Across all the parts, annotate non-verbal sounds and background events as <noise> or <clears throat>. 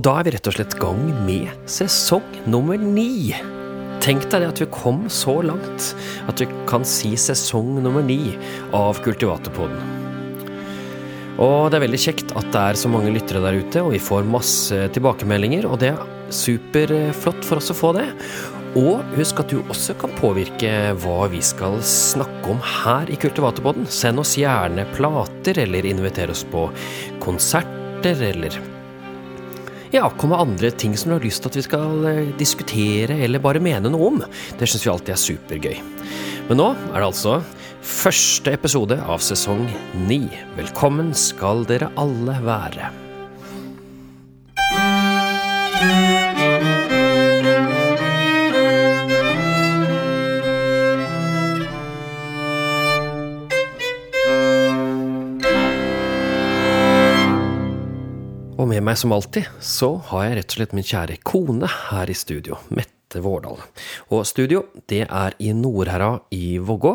Og da er vi rett og slett gang med sesong nummer ni. Tenk deg at vi kom så langt at vi kan si sesong nummer ni av Kultivatorpoden. Og det er veldig kjekt at det er så mange lyttere der ute, og vi får masse tilbakemeldinger, og det er superflott for oss å få det. Og husk at du også kan påvirke hva vi skal snakke om her i Kultivatorpodden. Send oss gjerne plater, eller inviter oss på konserter, eller ja, kom med andre ting som du har lyst til at vi skal eh, diskutere eller bare mene noe om. Det syns vi alltid er supergøy. Men nå er det altså første episode av sesong ni. Velkommen skal dere alle være. Meg som alltid så har jeg rett og slett min kjære kone her i studio, Mette Vårdal. Og studio, det er i Nordherra i Vågå.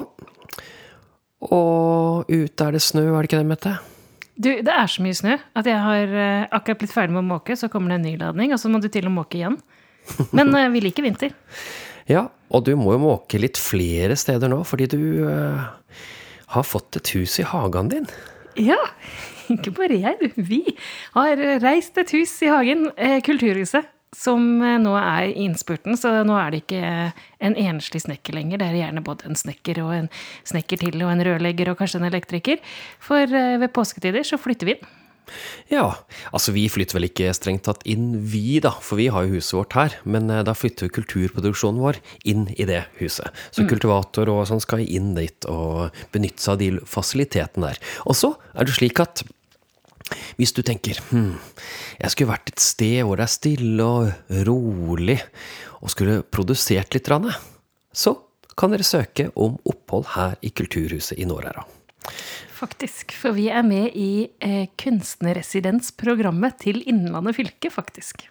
Og ute er det snø, er det ikke det, Mette? Du, det er så mye snø at jeg har eh, akkurat blitt ferdig med å måke, så kommer det en ny ladning, og så må du til å måke igjen. Men eh, vi liker vinter. <laughs> Ja, og du må jo måke litt flere steder nå, fordi du uh, har fått et hus i hagen din. Ja, ikke bare jeg. Vi har reist et hus i hagen, eh, Kulturhuset, som eh, nå er i innspurten. Så nå er det ikke en enslig snekker lenger. Det er gjerne både en snekker og en snekker til, og en rørlegger og kanskje en elektriker. For eh, ved påsketider så flytter vi inn. Ja, altså vi flytter vel ikke strengt tatt inn vi, da, for vi har jo huset vårt her. Men da flytter jo kulturproduksjonen vår inn i det huset. Så kultivator og sånn skal inn dit og benytte seg av de fasilitetene der. Og så er det slik at hvis du tenker hm, jeg skulle vært et sted hvor det er stille og rolig, og skulle produsert litt, så kan dere søke om opphold her i Kulturhuset i Nordherra. Faktisk. For vi er med i eh, kunstnerresidensprogrammet til Innlandet fylke, faktisk.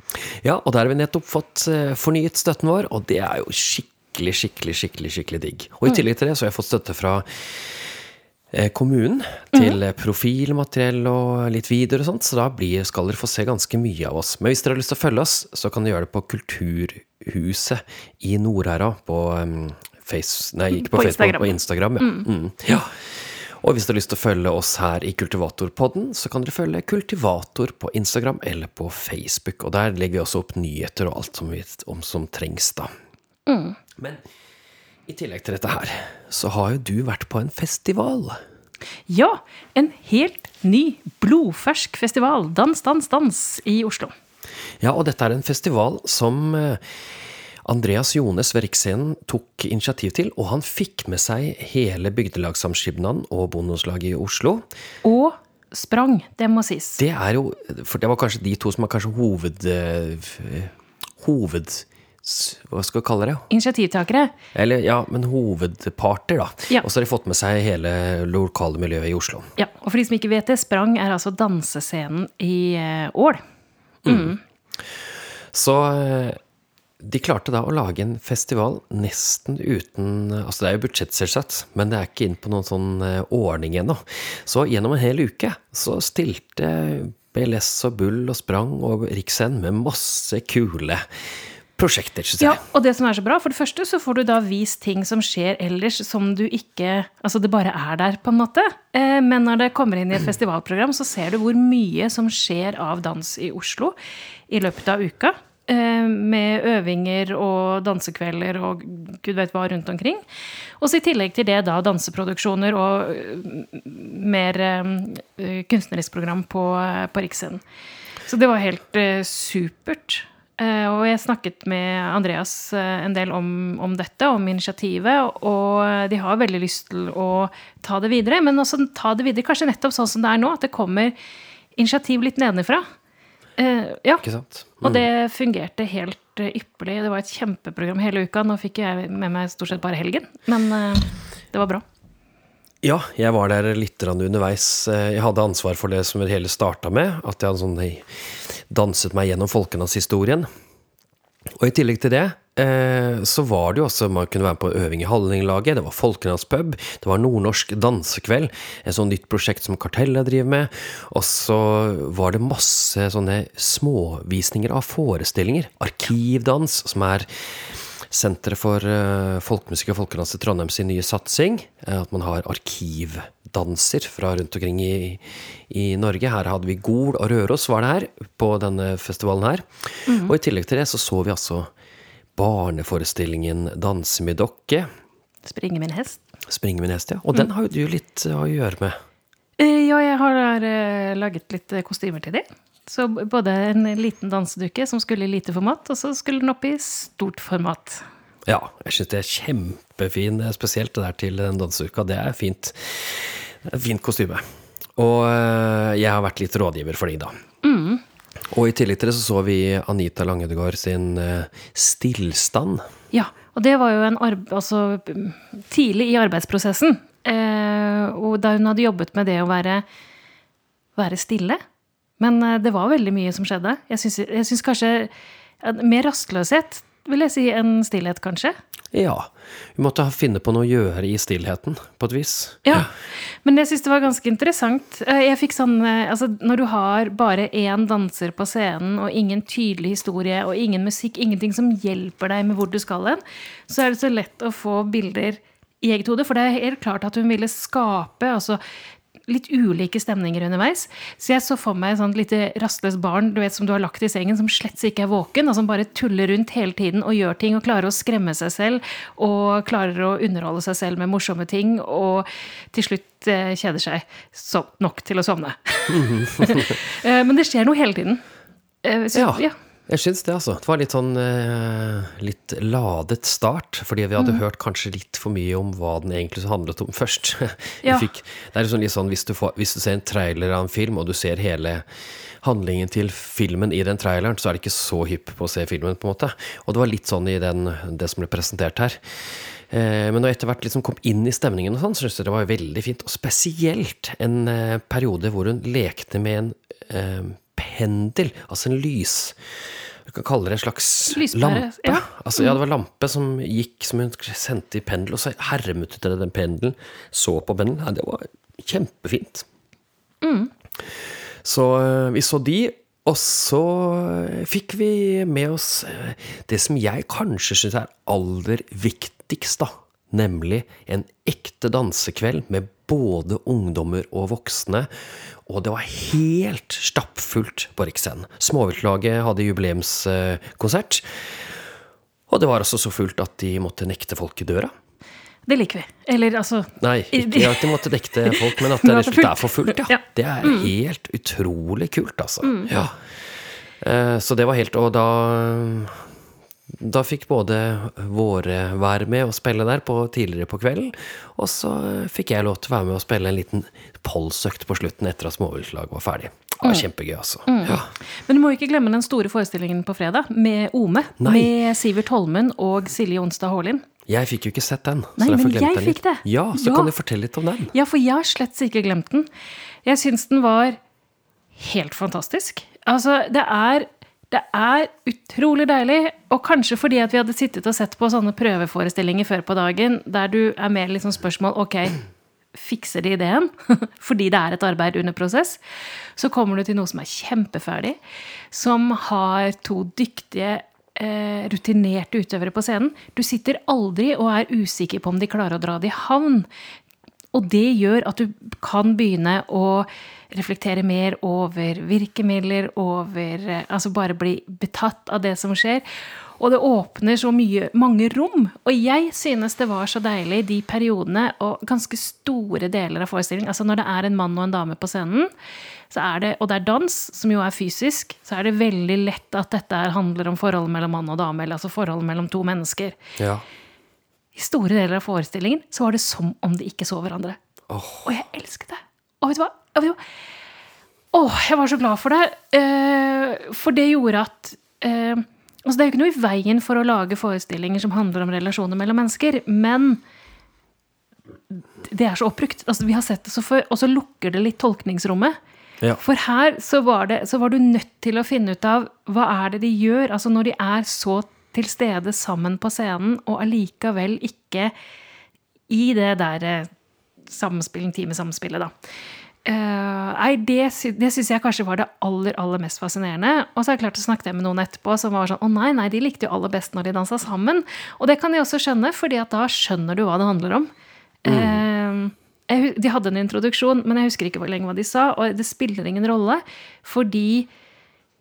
Ja, og der har vi nettopp fått eh, fornyet støtten vår, og det er jo skikkelig, skikkelig, skikkelig skikkelig digg. Og i tillegg til det så har jeg fått støtte fra kommunen til eh, profilmateriell og litt videoer og sånt, så da blir, skal dere få se ganske mye av oss. Men hvis dere har lyst til å følge oss, så kan dere gjøre det på Kulturhuset i Nordherra på um, Face... Nei, ikke på, På Facebook, Instagram. på Instagram. Ja. Mm. ja. Og hvis dere har lyst til å følge oss her i Kultivatorpodden, så kan dere følge Kultivator på Instagram eller på Facebook. Og der legger vi også opp nyheter og alt som, vi, om, som trengs, da. Men i tillegg til dette her, så har jo du vært på en festival. Ja, en helt ny, blodfersk festival, Dans, dans, dans, i Oslo. Ja, og dette er en festival som eh, Andreas Jones ved Riksscenen tok initiativ til, og han fikk med seg hele bygdelagssamskipnaden og bondeslaget i Oslo. Og sprang, det må sies. Det er jo For det var kanskje de to som er kanskje hoved... eh, Hoved... Hva skal vi kalle det? Initiativtakere. Eller ja, men hovedparter, da. Ja. Og så har de fått med seg hele lokale miljøet i Oslo. Ja, og for de som ikke vet det, Sprang er altså dansescenen i Ål. Mm. Mm. Så eh, de klarte da å lage en festival nesten uten Altså det er jo budsjett, selvsagt, men det er ikke inn på noen sånn eh, ordning ennå. Så gjennom en hel uke så stilte BLS og Bull og Sprang og Riksen med masse kule prosjekter, syns jeg. Ja, og det som er så bra, for det første så får du da vist ting som skjer ellers som du ikke Altså det bare er der, på en måte. Eh, Men når det kommer inn i et festivalprogram, så ser du hvor mye som skjer av dans i Oslo i løpet av uka. eh, Med øvinger og dansekvelder og gud vet hva rundt omkring. Og så i tillegg til det da danseproduksjoner og eh, mer kunstnerisk program på, på Riksscenen. Så det var helt supert. Eh, og jeg snakket med Andreas eh, en del om, om dette, om initiativet, og de har veldig lyst til å ta det videre. Men også ta det videre kanskje nettopp sånn som det er nå, at det kommer initiativ litt nedenfra. Eh, ja, Ikke sant? og det fungerte helt ypperlig. Det var et kjempeprogram hele uka. Nå fikk jeg med meg stort sett bare helgen, men det var bra. Ja, jeg var der litt underveis. Eh, Jeg hadde ansvar for det som det hele starta med. At jeg sånn, eh, danset meg gjennom folkedanshistorien. Og i tillegg til det eh, så var det jo også Man kunne være med på øving i Hallinglaget, det var Folkelandspub, det var Nordnorsk dansekveld, et sånt nytt prosjekt som Kartellet driver med, og så var det masse sånne småvisninger av forestillinger. Arkivdans, som er Senteret for uh, folkemusikk og folkedans i Trondheim sin nye satsing. Uh, at man har arkivdanser fra rundt omkring i, i, Norge. Her hadde vi Gol og Røros var det her, på denne festivalen her. Mm. Og i tillegg til det så så vi altså barneforestillingen Danse med dokke. Springe med en hest. Springe med en hest, ja. Og mm. den har jo du litt å gjøre med. Ja, jeg har laget litt kostymer til det. Så både en liten dansedukke som skulle i lite format, og så skulle den opp i stort format. Ja, jeg syns det er kjempefin, spesielt det der til den danseuka. Det er fint. Fint kostyme. Og eh, jeg har vært litt rådgiver for de, da. Mm. Og i tillegg til det så så vi Anita Langedegård sin eh, Stillstand. Ja, og det var jo en altså, tidlig i arbeidsprosessen. Eh, og da hun hadde jobbet med det å være, være stille men eh, det var veldig mye som skjedde. Jeg syns kanskje mer rastløshet, vil jeg si, enn stillhet, kanskje. Ja. Vi måtte finne på noe å gjøre i stillheten, på et vis. Ja, men jeg syns det var ganske interessant. Eh, jeg fikk sånn eh, Altså, når du har bare én danser på scenen, og ingen tydelig historie, og ingen musikk, ingenting som hjelper deg med hvor du skal hen, så er det så lett å få bilder i eget hode. For det er helt klart at hun ville skape altså litt ulike stemninger underveis. Så jeg så for meg et sånt lite rastløst barn du vet, som du har lagt i sengen, som slett ikke er våken, og som bare tuller rundt hele tiden og gjør ting og klarer å skremme seg selv og klarer å underholde seg selv med morsomme ting, og til slutt eh, kjeder seg så, nok til å sovne. <laughs> Eh, men det skjer noe hele tiden. Eh, så, ja. ja. Jeg syns det, altså. Det var litt sånn eh, litt ladet start. Fordi vi hadde mm. hørt kanskje litt for mye om hva den egentlig handlet om <laughs> først. Ja. Fikk, det er sånn litt sånn hvis du, får, hvis du, ser en trailer av en film, og du ser hele handlingen til filmen i den traileren, så er det ikke så hypp på å se filmen, på en måte. Og det var litt sånn i den, det som ble presentert her. Eh, men når jeg etter hvert liksom kom inn i stemningen, og sånn, så syntes jeg det var veldig fint. Og spesielt en eh, periode hvor hun lekte med en eh, pendel, altså en lys Du kan kalle det en slags Lyspære, lampe. Ja. Altså, ja, det var lampe som gikk som hun sendte i pendel, og så hermet det den pendelen. Så på pendelen. Ja, det var kjempefint. Mm. Så eh, vi så de, og så fikk vi med oss eh, det som jeg kanskje syns er aller viktigst, da. Nemlig en ekte dansekveld med både ungdommer og voksne. Og det var helt stappfullt på Riksscenen. Småviltlaget hadde jubileumskonsert. Og det var altså så fullt at de måtte nekte folk i døra. Det liker vi. Eller altså Nei, ikke at de måtte nekte <laughs> folk, men at det, det er for fullt, ja. Det er mm. helt utrolig kult, altså. Mm. Ja. Eh, så det var helt Og da da fikk både våre være med og spille der på, tidligere på kvelden, og så fikk jeg lov til å være med og spille en liten polsøkt på slutten etter at småviltlaget var ferdig. Det var mm. kjempegøy, altså. Mm. Ja. Men du må ikke glemme den store forestillingen på fredag, med Ome. Nei. Med Sivert Holmen og Silje Onsdag Haarlin. Jeg fikk jo ikke sett den. Nei, men jeg fikk det. Ja, Så ja. kan du fortelle litt om den. Ja, for jeg har slett ikke glemt den. Jeg syns den var helt fantastisk. Altså, det er det er utrolig deilig, og kanskje fordi at vi hadde sittet og sett på sånne prøveforestillinger før på dagen, der du er mer liksom spørsmål Ok, fikser de ideen? <laughs> fordi det er et arbeid under prosess. Så kommer du til noe som er kjempeferdig, som har to dyktige eh, rutinerte utøvere på scenen. Du sitter aldri og er usikker på om de klarer å dra det i havn. Og det gjør at du kan begynne å reflektere mer over virkemidler, over eh, Altså bare bli betatt av det som skjer. Og det åpner så mye, mange rom. Og jeg synes det var så deilig de periodene og ganske store deler av forestillingen. Altså når det er en mann og en dame på scenen, det, og det er dans, som jo er fysisk, så er det veldig lett at dette handler om forholdet mellom mann og dame, eller altså forholdet mellom to mennesker. Ja. I store deler av forestillingen så var det som om de ikke så hverandre. Oh. Og jeg elsket det. Og vet du hva? Å, jeg var så glad for det. Eh, for det gjorde at eh, altså Det er jo ikke noe i veien for å lage forestillinger som handler om relasjoner mellom mennesker, men det er så oppbrukt. Altså, vi har sett det så før, og så lukker det litt tolkningsrommet. Ja. For her så var, det, så var, du nødt til å finne ut av hva er det de gjør. Altså Når de er så til stede sammen på scenen, og allikevel ikke i det der eh, samspill, intime samspillet, da. Eh, nei, det, sy- det syns jeg kanskje var det aller aller mest fascinerende. Og så har jeg klart å snakke med noen etterpå som var sånn Å nei, nei, de likte jo aller best når de dansa sammen. Og det kan de også skjønne, fordi at da skjønner du hva det handler om. Eh, jeg, de hadde en introduksjon, men jeg husker ikke hvor lenge hva de sa. Og det spiller ingen rolle, fordi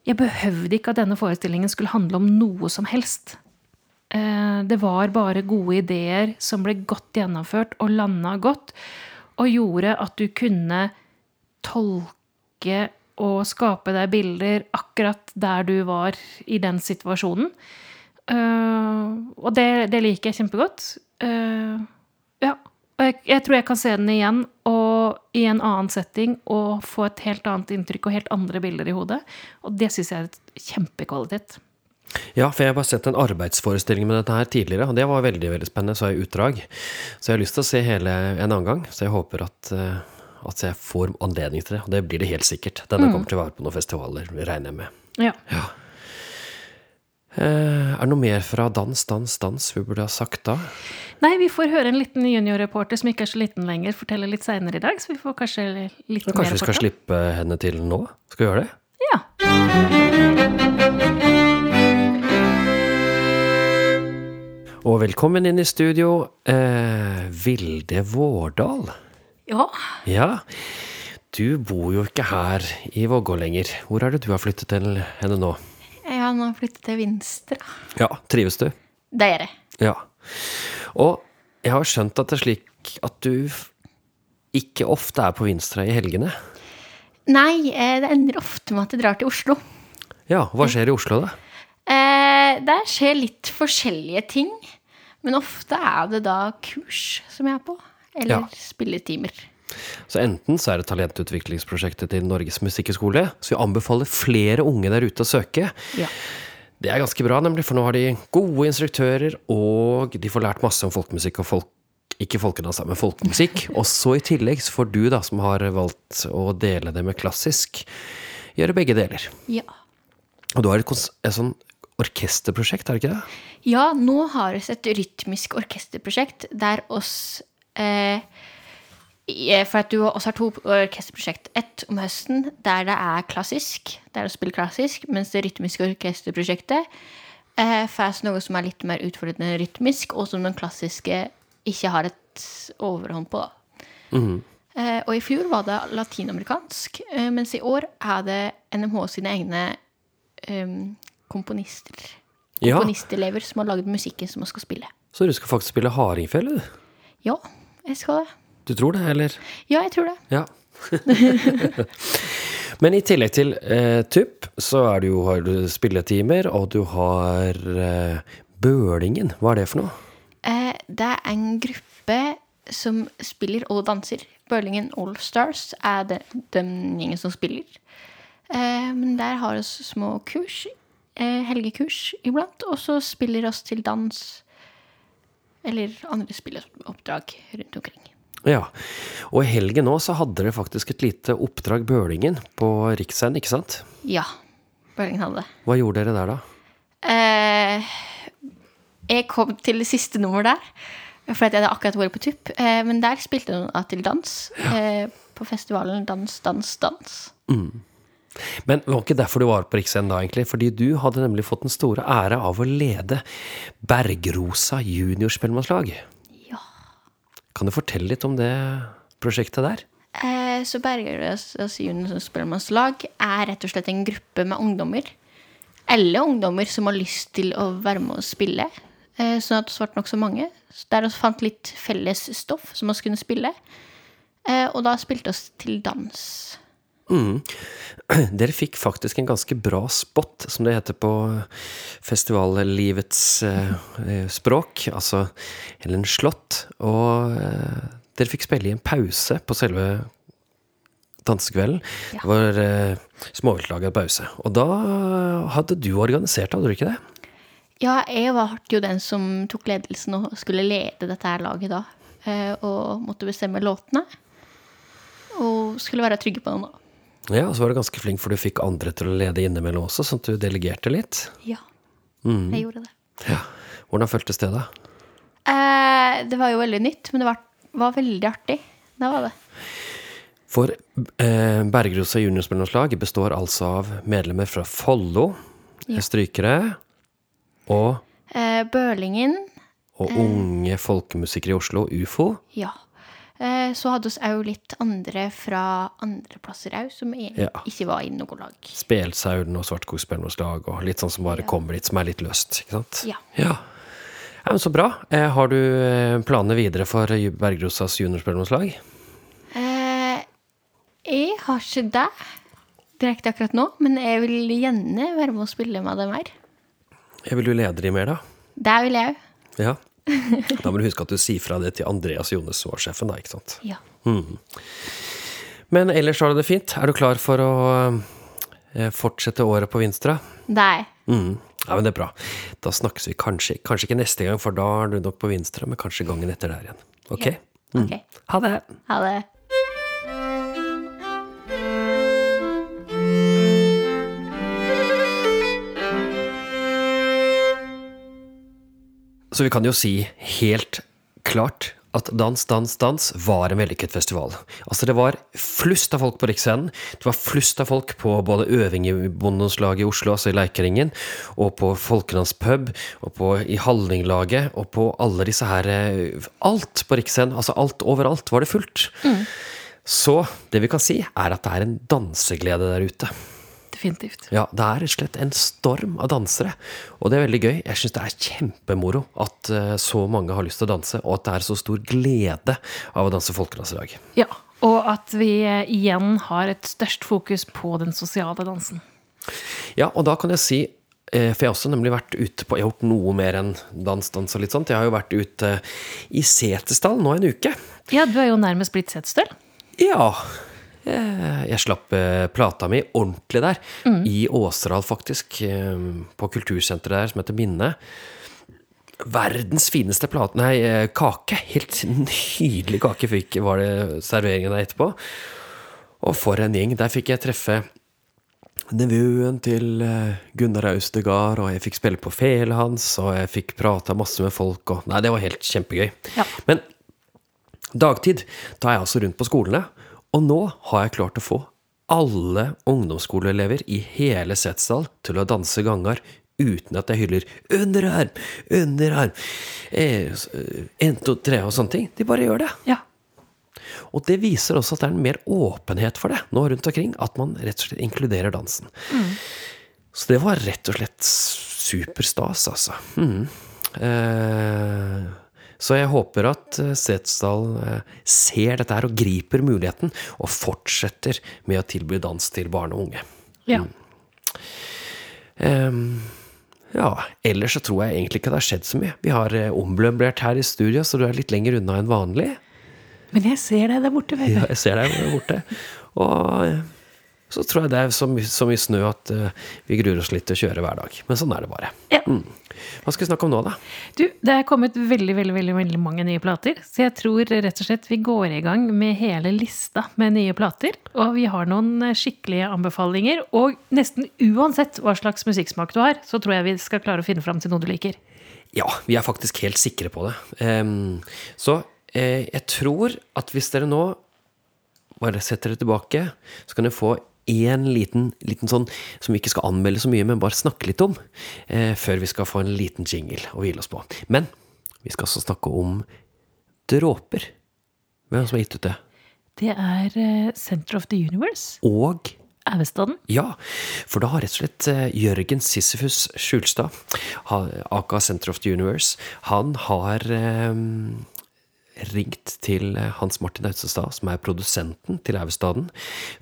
jeg behøvde ikke at denne forestillingen skulle handle om noe som helst. Uh, Det var bare gode ideer som ble godt gjennomført og landa godt, og gjorde at du kunne tolke og skape deg bilder akkurat der du var i den situasjonen. Uh, og det, det liker jeg kjempegodt. Uh, ja. Jeg, jeg tror jeg kan se den igjen og i en annen setting og få et helt annet inntrykk og helt andre bilder i hodet. Og det syns jeg er et kjempekvalitet. Ja, for jeg har bare sett en arbeidsforestilling med dette her tidligere, og det var veldig veldig spennende, så jeg utdrag. Så jeg har lyst til å se hele en annen gang, så jeg håper at, eh, at jeg får anledning til det. Og det blir det helt sikkert. Denne kommer til å være på noen festivaler, regner jeg med. Ja. Eh, er det noe mer fra Dans, dans, dans vi burde ha sagt da? Nei, vi får høre en liten juniorreporter som ikke er så liten lenger, fortelle litt seinere i dag. Så vi får kanskje litt Men mer kanskje vi skal slippe henne til nå? Skal vi gjøre det? Ja. Og velkommen inn i studio, eh, Vilde Vårdal. Ja, Ja, du bor jo ikke her i Vågå lenger. Hvor er det du har flyttet til henne nå? jeg har nå flyttet til Vinstra. Ja, trives du? Det gjør jeg. Ja. Og jeg har skjønt at det er slik at du ikke ofte er på Vinstra i helgene. Nei, eh, det ender ofte med at jeg drar til Oslo. Ja, hva skjer i Oslo, da? Eh, Der skjer litt forskjellige ting. Men ofte er det da kurs som jeg er på. Eller Ja. spilletimer. Så enten så er det talentutviklingsprosjektet til Norges musikkhøgskole, så vi anbefaler flere unge der ute å søke. Ja. Det er ganske bra, nemlig, for nå har de gode instruktører, og de får lært masse om folkemusikk og folk ikke folkedans, men folkemusikk. <laughs> Og så i tillegg så får du, da, som har valgt å dele det med klassisk, gjøre begge deler. Ja. Og du har et, et sånn orkesterprosjekt, er det ikke det? ja, nå har vi et rytmisk orkesterprosjekt der oss For at du også har to orkesterprosjekt. Ett om høsten der det er klassisk, der du spiller klassisk, mens det rytmiske orkesterprosjektet eh, får noe som er litt mer utfordrende rytmisk, og som den klassiske ikke har et overhånd på. da. Eh, og i fjor var det latinamerikansk, eh, mens i år er det NMH sine egne um, komponister. Ja. Komponistelever som har lagd musikken som man skal spille. Så du skal faktisk spille hardingfele, du? Ja, jeg skal det. Du tror det, eller? Ja, jeg tror det. Ja. <laughs> Men i tillegg til eh, TUP, så er det jo, har du spilletimer, og du har eh, Bølingen. Hva er det for noe? Eh, det er en gruppe som spiller og danser. Bølingen All Stars er det, den gjengen som spiller. Eh, men der har vi små kurs, eh, helgekurs iblant, og så spiller oss til dans eller andre spilleoppdrag rundt omkring. Ja. Og i helgen nå så hadde dere faktisk et lite oppdrag Bølingen på riksscenen, ikke sant? Ja, Bølingen hadde det. Hva gjorde dere der, da? Eh, jeg kom til det siste nummer der, for jeg hadde akkurat vært på tupp. Eh, men der spilte hun til dans. Eh, på festivalen Dans, dans, dans. Men det var ikke derfor du var på Riksscenen da, egentlig. Fordi du hadde nemlig fått den store ære av å lede Bergrosa juniorspellemannslag. Ja. Kan du fortelle litt om det prosjektet der? Eh, så Bergrosa juniorspellemannslag er rett og slett en gruppe med ungdommer. Alle ungdommer som har lyst til å være med og spille. Eh, sånn at det ble nokså mange. Der vi fant litt felles stoff som vi kunne spille. Eh, og da spilte vi til dans. <clears throat> Dere fikk faktisk en ganske bra spot, som det heter på festivallivets eh, eh, språk, altså eller en slott. Og eh, dere fikk spille i en pause på selve dansekvelden. Det var eh, småviltlaget pause. Og da hadde du organisert, hadde du ikke det? Ja, jeg var jo den som tok ledelsen og skulle lede dette her laget da. Eh, og måtte bestemme låtene. Og skulle være trygge på dem da. Ja, og så var du ganske flink, for du fikk andre til å lede innimellom også, sånn at du delegerte litt. Ja, jeg gjorde det. Ja. Hvordan føltes det, da? Eh, det var jo veldig nytt, men det var, var veldig artig. Det var det. For eh, Bergerosa juniorspillerlandslag består altså av medlemmer fra Follo, strykere, og, Eh, Bølingen, og unge folkemusikere i Oslo, UFO. ja. Eh, så hadde vi òg litt andre fra andre plasser òg, som Ja. ikke var i noe lag. Spelsauden og Svartskogspillerlandslag, og litt sånn som bare kommer litt, som er litt løst. ikke sant? Ja. Ja, ja men Så bra. Eh, har du eh, planer videre for Bergerosas juniorspillerlandslag? Eh, jeg har ikke det direkte akkurat nå, men jeg vil gjerne være med og spille med dem her. Jeg vil du lede de mer, da? Det vil jeg òg. Ja. <laughs> Da må du huske at du sier fra det til Andreas Jones, som var sjefen, da, ikke sant? Ja. Men ellers har du det fint? Er du klar for å eh, fortsette året på Vinstra? Er. Mm. Ja, men det er bra. Da snakkes vi kanskje, kanskje ikke neste gang, for da er du nok på Vinstra, men kanskje gangen etter der igjen. Ok? Ja. Ok. Ha det! Ha det. Så vi kan jo si helt klart at Dans, dans, dans var en vellykket festival. Altså Det var flust av folk på Riksscenen. Det var flust av folk på både øving i Bondelandslaget i Oslo, altså i Leikeringen, og på Folkenes pub, og på, i Hallinglaget, og på alle disse her eh, Alt på Riksscenen, altså alt overalt, var det fullt. Så det vi kan si, er at det er en danseglede der ute. Definitivt. Ja, det er rett og slett en storm av dansere. Og det er veldig gøy. Jeg syns det er kjempemoro at eh, så mange har lyst til å danse, og at det er så stor glede av å danse folkedansedag. Ja, og at vi eh, igjen har et størst fokus på den sosiale dansen. Ja, og da kan jeg si eh, For jeg har også nemlig vært ute på Jeg har gjort noe mer enn dans, dans og litt sånt. Jeg har jo vært ute i Setesdal nå en uke. Ja, du er jo nærmest blitt setesdøl. Ja. Eh, Jeg slapp eh, plata mi ordentlig der. I Åseral, faktisk. eh, På kultursenteret der som heter Minne. Verdens fineste plate Nei, kake. Helt nydelig kake fikk, var det serveringen der etterpå. Og for en gjeng. Der fikk jeg treffe nevøen til Gunnar Austegard, og jeg fikk spille på felet hans, og jeg fikk prata masse med folk, og Nei, det var helt kjempegøy. Ja. Men dagtid, da er jeg altså rundt på skolene, og nå har jeg klart å få alle ungdomsskoleelever i hele Setesdal til å danse gangar uten at jeg hyller 'underarm', 'underarm', eh, to, tre 1, 2, 3 og sånne ting. De bare gjør det. Ja. Og det viser også at det er en mer åpenhet for det nå rundt omkring. At man rett og slett inkluderer dansen. Så det var rett og slett superstas, altså. Mm. Eh, så jeg håper at eh, Setesdal eh, ser dette her og griper muligheten, og fortsetter med å tilby dans til barn og unge. ja. Um, ja, ellers så tror jeg egentlig ikke det har skjedd så mye. Vi har omblømblert ommøblert her i studio, så du er litt lenger unna enn vanlig. Men jeg ser deg der borte, Ja, jeg ser deg der borte. Og eh, så tror jeg det er så, my så mye snø at uh, vi gruer oss litt til å kjøre hver dag. Men sånn er det bare. Ja. Hva skal vi snakke om nå, da? Du, det er kommet veldig, veldig, veldig, veldig mange nye plater. Så jeg tror rett og slett vi går i gang med hele lista med nye plater. Og vi har noen skikkelige anbefalinger. Og nesten uansett hva slags musikksmak du har, så tror jeg vi skal klare å finne fram til noe du liker. Ja, vi er faktisk helt sikre på det. Så eh, jeg tror at hvis dere nå bare setter dere tilbake, så kan dere få én liten, liten sånn som vi ikke skal anmelde så mye, men bare snakke litt om, eh, før vi skal få en liten jingle å hvile oss på. Men vi skal også snakke om dråper. Hvem er det som har gitt ut det? Det er eh, Center of the Universe. Og Auvestaden. Ja, for da har rett og slett eh, Jørgen Sisyfus Skjulstad, aka Center of the Universe, han har eh, ringt til eh, Hans Martin Austestad, som er produsenten til Auvestaden,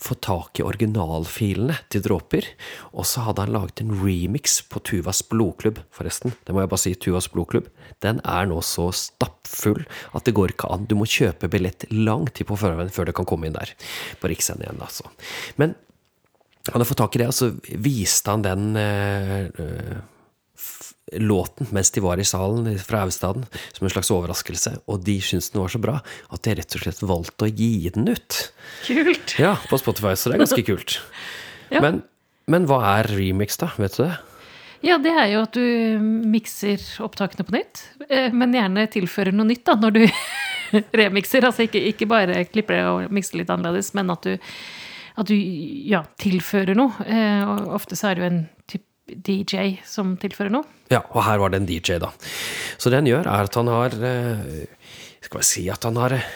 fått tak i originalfilene til Dråper, og så hadde han laget en remix på Tuvas blodklubb, forresten. Det må jeg bare si, Tuvas blodklubb. Den er nå så stappfull at det går ikke an. Du må kjøpe billett lang tid på forhånd før du kan komme inn der. På Riksscenen igjen, altså. Men han hadde fått tak i det, og så viste han den øh, låten mens de var i salen fra Austadden, som en slags overraskelse. Og de syntes den var så bra at de rett og slett valgte å gi den ut. Kult! Ja, på Spotify, så det er ganske <laughs> kult. Ja. Men, men hva er remix, da? Vet du det? Ja, det er jo at du mikser opptakene på nytt, eh, men gjerne tilfører noe nytt da, når du <laughs> remikser. Altså ikke, ikke bare klipper det og mikser litt annerledes, men at du, at du ja, tilfører noe. Eh, Og ofte så er det jo en type DJ som tilfører noe. Ja, og her var det en DJ, da. Så det han gjør, er at han har eh, Skal vi si at han har eh,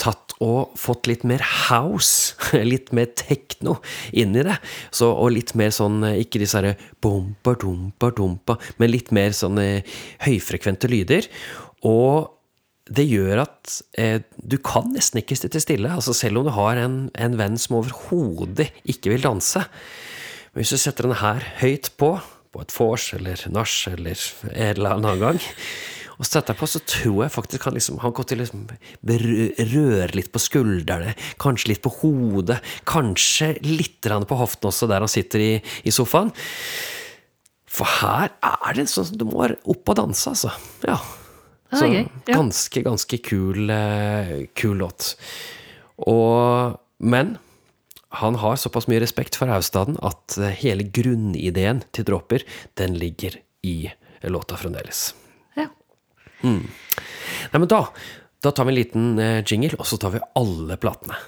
tatt og fått litt mer house, <laughs> litt mer tekno inn i det. Så, og litt mer sånn, eh, ikke disse herre bompa, dumpa, dumpa, men litt mer sånn eh, høyfrekvente lyder. Og det gjør at eh, du kan nesten ikke sitte stille, altså selv om du har en, en venn som overhodet ikke vil danse. Hvis du setter den her høyt på, på et vors eller nach eller en eller annen gang, og setter på, så tror jeg faktisk han liksom Han kommer til å liksom røre litt på skuldrene, kanskje litt på hodet, kanskje litt på hoften også, der han sitter i, i sofaen. For her er det sånn du må opp og danse, altså. Ja. Så ganske, ganske kul, eh, kul låt. Og Men han har såpass mye respekt for Austaden at eh, hele grunnideen til Dråper, den ligger i låta fremdeles. Ja. Nei, men da, da tar vi en liten eh, jingle, og så tar vi alle platene.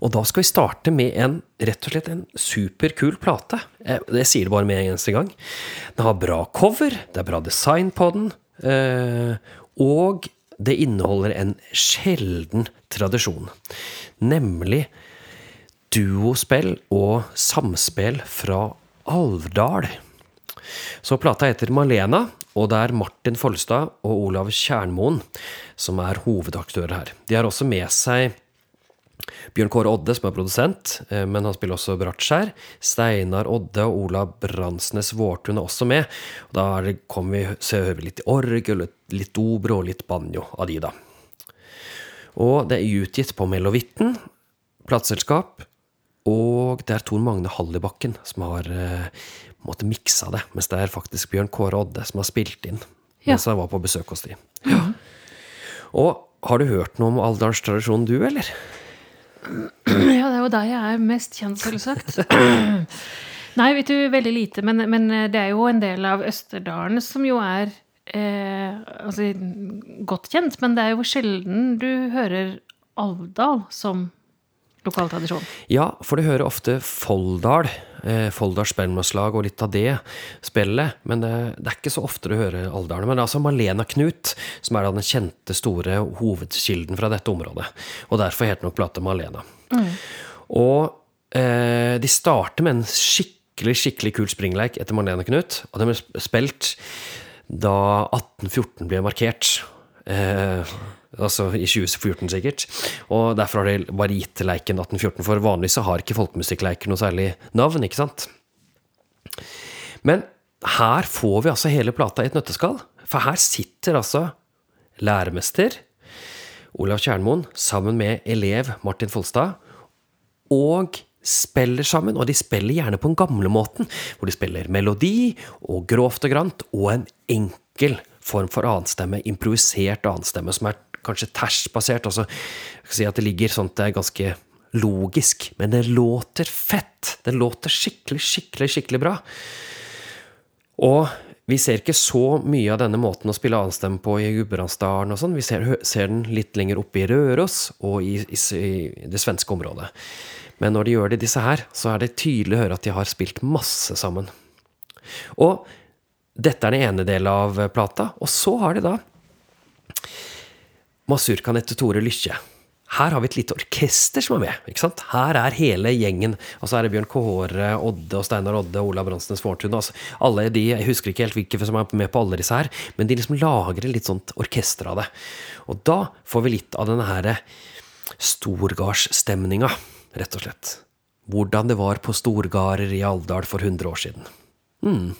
Og da skal vi starte med en rett og slett en superkul plate. Jeg, sier det bare med en eneste gang. Den har bra cover, det er bra design på den, eh, og det inneholder en sjelden tradisjon. Nemlig duospill og samspill fra Alvdal. Så plata heter Malena, og det er Martin Folstad og Olav Kjernmoen som er hovedaktører her. De har også med seg Bjørn Kåre Odde, som er produsent, eh, men han spiller også bratsjær. Steinar Odde og Ola Bransnes Vårtun er også med. Og da kommer vi så hører vi litt orgel, litt dobro og litt banjo av de, da. Og det er utgitt på Melovitten, plateselskap, og det er Tor Magne Hallibakken som har eh, måttet miksa det, mens det er faktisk Bjørn Kåre Odde som har spilt inn Ja. mens han var på besøk hos de. Og har du hørt noe om Alvdals tradisjon, du, eller? Ja, det er jo der jeg er mest kjent, selvsagt. <clears throat> Nei, vet du, veldig lite. Men, men det er jo en del av Østerdalen som jo er eh, altså, godt kjent. Men det er jo sjelden du hører Alvdal som lokal tradisjon. Ja, for du hører ofte Folldal, eh, Folldal spellemannslag og litt av det spillet, men det, det er ikke så ofte du hører Alvdal. Men det er altså Malena Knut som er den kjente, store hovedkilden fra dette området. Og derfor heter nok plata Malena. Og eh, de starter med en skikkelig, skikkelig kul springleik etter Malena Knut, og den ble spilt da 1814 ble markert. Eh, altså i 2014, sikkert. Og derfor har de bare gitt leiken 1814, for vanligvis så har ikke folkemusikkleiker noe særlig navn, ikke sant? Men her får vi altså hele plata i et nøtteskall. For her sitter altså læremester Olav Kjernmoen sammen med elev Martin Folstad og spiller sammen, og de spiller gjerne på den gamle måten, hvor de spiller melodi og grovt og grant og en enkel form for annenstemme, improvisert annenstemme, som er kanskje terskbasert. Altså, jeg skal si at det ligger sånn at det er ganske logisk, men det låter fett. Det låter skikkelig, skikkelig, skikkelig bra. Og vi ser ikke så mye av denne måten å spille annenstemme på i Gudbrandsdalen og sånn. Vi ser, ser den litt lenger oppe i Røros og i, i, i det svenske området. Men når de gjør det disse her, så er det tydelig å høre at de har spilt masse sammen. Og dette er den ene delen av plata. Og så har de da Masurkan etter Tore Lykkje. Her har vi et lite orkester som er med. ikke sant? Her er hele gjengen. Altså her er Bjørn Kåre, Odde og Steinar Odde, Olav Bransnes Vårtun. Altså alle de, Jeg husker ikke helt hvilke som er med på alle disse her, men de liksom lager et litt sånt orkester av det. Og da får vi litt av denne her storgardsstemninga, rett og slett. Hvordan det var på storgarder i Alvdal for 100 år siden. Mm.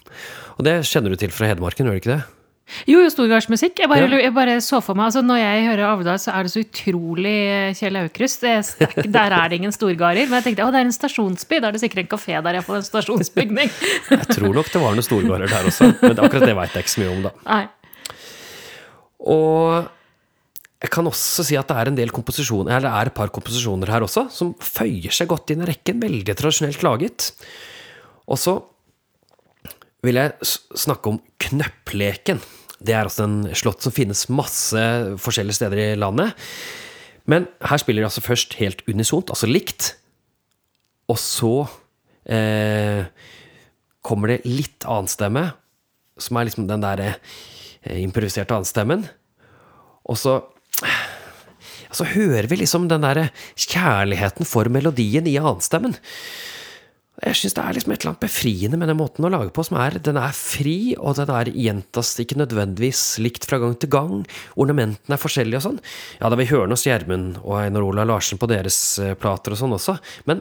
Og det kjenner du til fra Hedmarken, gjør du ikke det? Jo, jo, storgardsmusikk. Jeg Ja. jeg bare så for meg altså Når jeg hører Avdal, så er det så utrolig eh, Kjell Aukrust. Er- er der er det ingen storgarder. Men jeg tenkte å, det er en stasjonsby. Da er det sikkert en kafé der, iallfall. En stasjonsbygning. <laughs> Jeg tror nok det var noen storgarder der også, men akkurat det veit jeg ikke så mye om, da. Nei. Og jeg kan også si at det er en del komposisjoner, eller det er et par komposisjoner her også, som føyer seg godt inn i rekken. Veldig tradisjonelt laget. Og så vil jeg snakke om Knøppleken. Det er altså en slott som finnes masse forskjellige steder i landet. Men her spiller de altså først helt unisont, altså likt. Og så eh, kommer det litt annenstemme, som er liksom den der eh, improviserte annenstemmen. Og så så hører vi liksom den der kjærligheten for melodien i annenstemmen. Jeg syns det er liksom et eller annet befriende med den måten å lage på. som er, Den er fri, og den er gjentas ikke nødvendigvis likt fra gang til gang. Ornamentene er forskjellige og sånn. Ja, da vi hører hos Gjermund og Einar Ola Larsen på deres eh, plater og sånn også. Men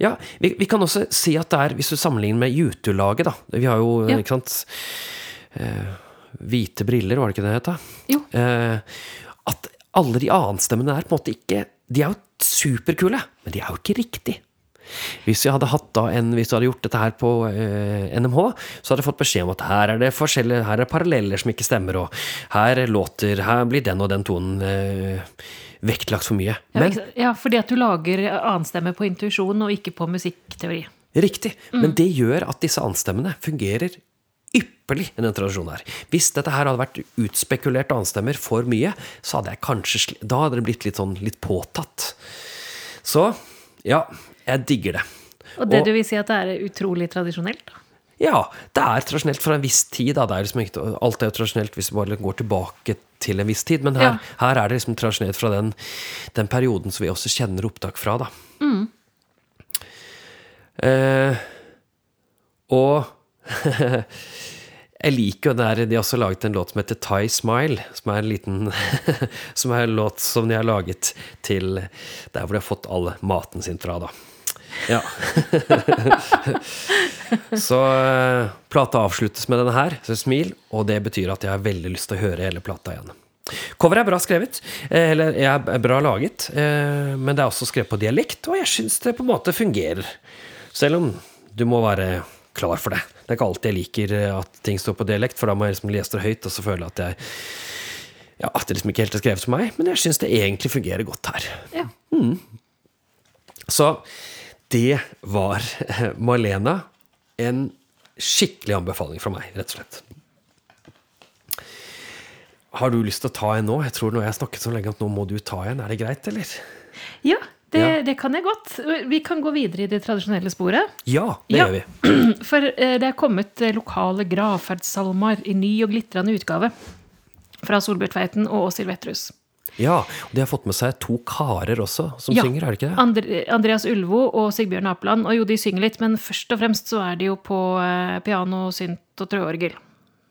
ja, vi, vi kan også si at det er, hvis du sammenligner med YouTube-laget, da Vi har jo, Ja. ikke sant eh, Hvite briller, var det ikke det det het? Jo. Eh, at alle de annenstemmene der på en måte ikke De er jo superkule, men de er jo ikke riktig. Hvis jeg hadde hatt da en, hvis vi hadde gjort dette her på eh, NMH, så hadde jeg fått beskjed om at her er det forskjellige, her er paralleller som ikke stemmer, og her låter, her blir den og den tonen eh, vektlagt for mye. Ja, Men ja, fordi at du lager annenstemme på intuisjon og ikke på musikkteori. Riktig. Men det gjør at disse annenstemmene fungerer ypperlig i den tradisjonen her. Hvis dette her hadde vært utspekulert annenstemmer for mye, så hadde jeg kanskje Da hadde det blitt litt sånn litt påtatt. Så ja, jeg digger det. Og det Og- du vil si at det er utrolig tradisjonelt? da? Ja, det er tradisjonelt fra en viss tid. Da. Det er liksom ikke, alt er jo tradisjonelt hvis vi bare går tilbake til en viss tid. Men her, Ja. her er det liksom tradisjonelt fra den, den perioden som vi også kjenner opptak fra. Da. Eh, og <laughs> jeg liker jo den der De har også laget en låt som heter Thai Smile, som er en liten <laughs> Som er en låt som de har laget til der hvor de har fått all maten sin fra, da. Ja. <laughs> Så uh, plata avsluttes med denne her, så smil, og det betyr at jeg har veldig lyst til å høre hele plata igjen. Coveret er bra skrevet, eh, eller er bra laget, uh, men det er også skrevet på dialekt, og jeg syns det på en måte fungerer. Selv om du må være klar for det. Det er ikke alltid jeg liker at ting står på dialekt, for da må jeg liksom lese det høyt, og så føler jeg at jeg ja, at det liksom ikke helt er skrevet for meg, men jeg syns det egentlig fungerer godt her. Ja. Så det var eh, Malena. En skikkelig anbefaling fra meg, rett og slett. Har du lyst til å ta en nå? Jeg tror nå jeg har snakket så lenge at nå må du ta en. Er det greit, eller? Ja, det, Ja. det kan jeg godt. Vi kan gå videre i det tradisjonelle sporet. Ja, det Ja. gjør vi. <clears throat> For eh, det er kommet eh, lokale gravferdssalmer i ny og glitrende utgave. Fra Solbjørn Tveiten og Åshild Vetterhus. Ja, og De har fått med seg to karer også som Ja. synger, er det ikke det? Andre, Andreas Ulvo og Sigbjørn Apeland. Og jo, de synger litt, men først og fremst så er de jo på eh, piano, synt og trøorgel.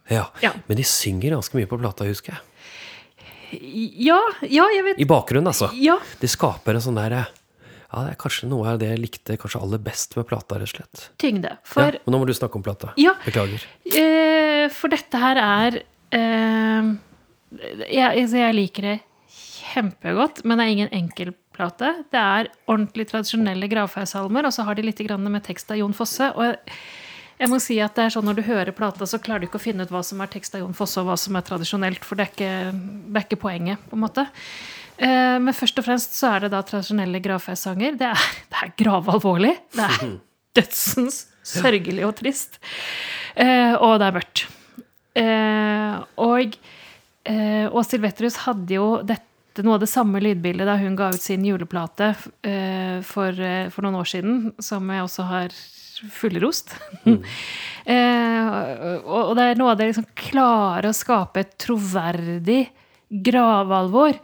Ja. Ja. Men de synger ganske mye på plata, husker jeg. Ja, ja, jeg vet I bakgrunnen, altså. Ja. De skaper en sånn der Ja, det er kanskje noe av det jeg likte kanskje aller best med plata, rett og slett. Tyngde. Ja, For, men nå må du snakke om plata. Ja. Beklager. eh, for dette her er eh, jeg, altså, jeg liker det kjempegodt, men det er ingen enkel plate. Det er ordentlig tradisjonelle gravferdssalmer, og så har de litt grann med tekst av Jon Fosse. Og jeg, må si at det er sånn når du hører plata, så klarer du ikke å finne ut hva som er tekst av Jon Fosse, og hva som er tradisjonelt, for det er ikke, det er ikke poenget, på en måte. Eh, Men først og fremst så er det da tradisjonelle gravferdssanger. Det er, <laughs> det er gravalvorlig. Det er <laughs> dødsens sørgelig og trist. Eh, og det er mørkt. Eh, og eh, Åshild hadde jo dette, noe av det samme lydbildet da hun ga ut sin juleplate uh, for, uh, for noen år siden, som jeg også har fullrost. <laughs> eh, og, og det er noe av det liksom klare å skape et troverdig gravalvor.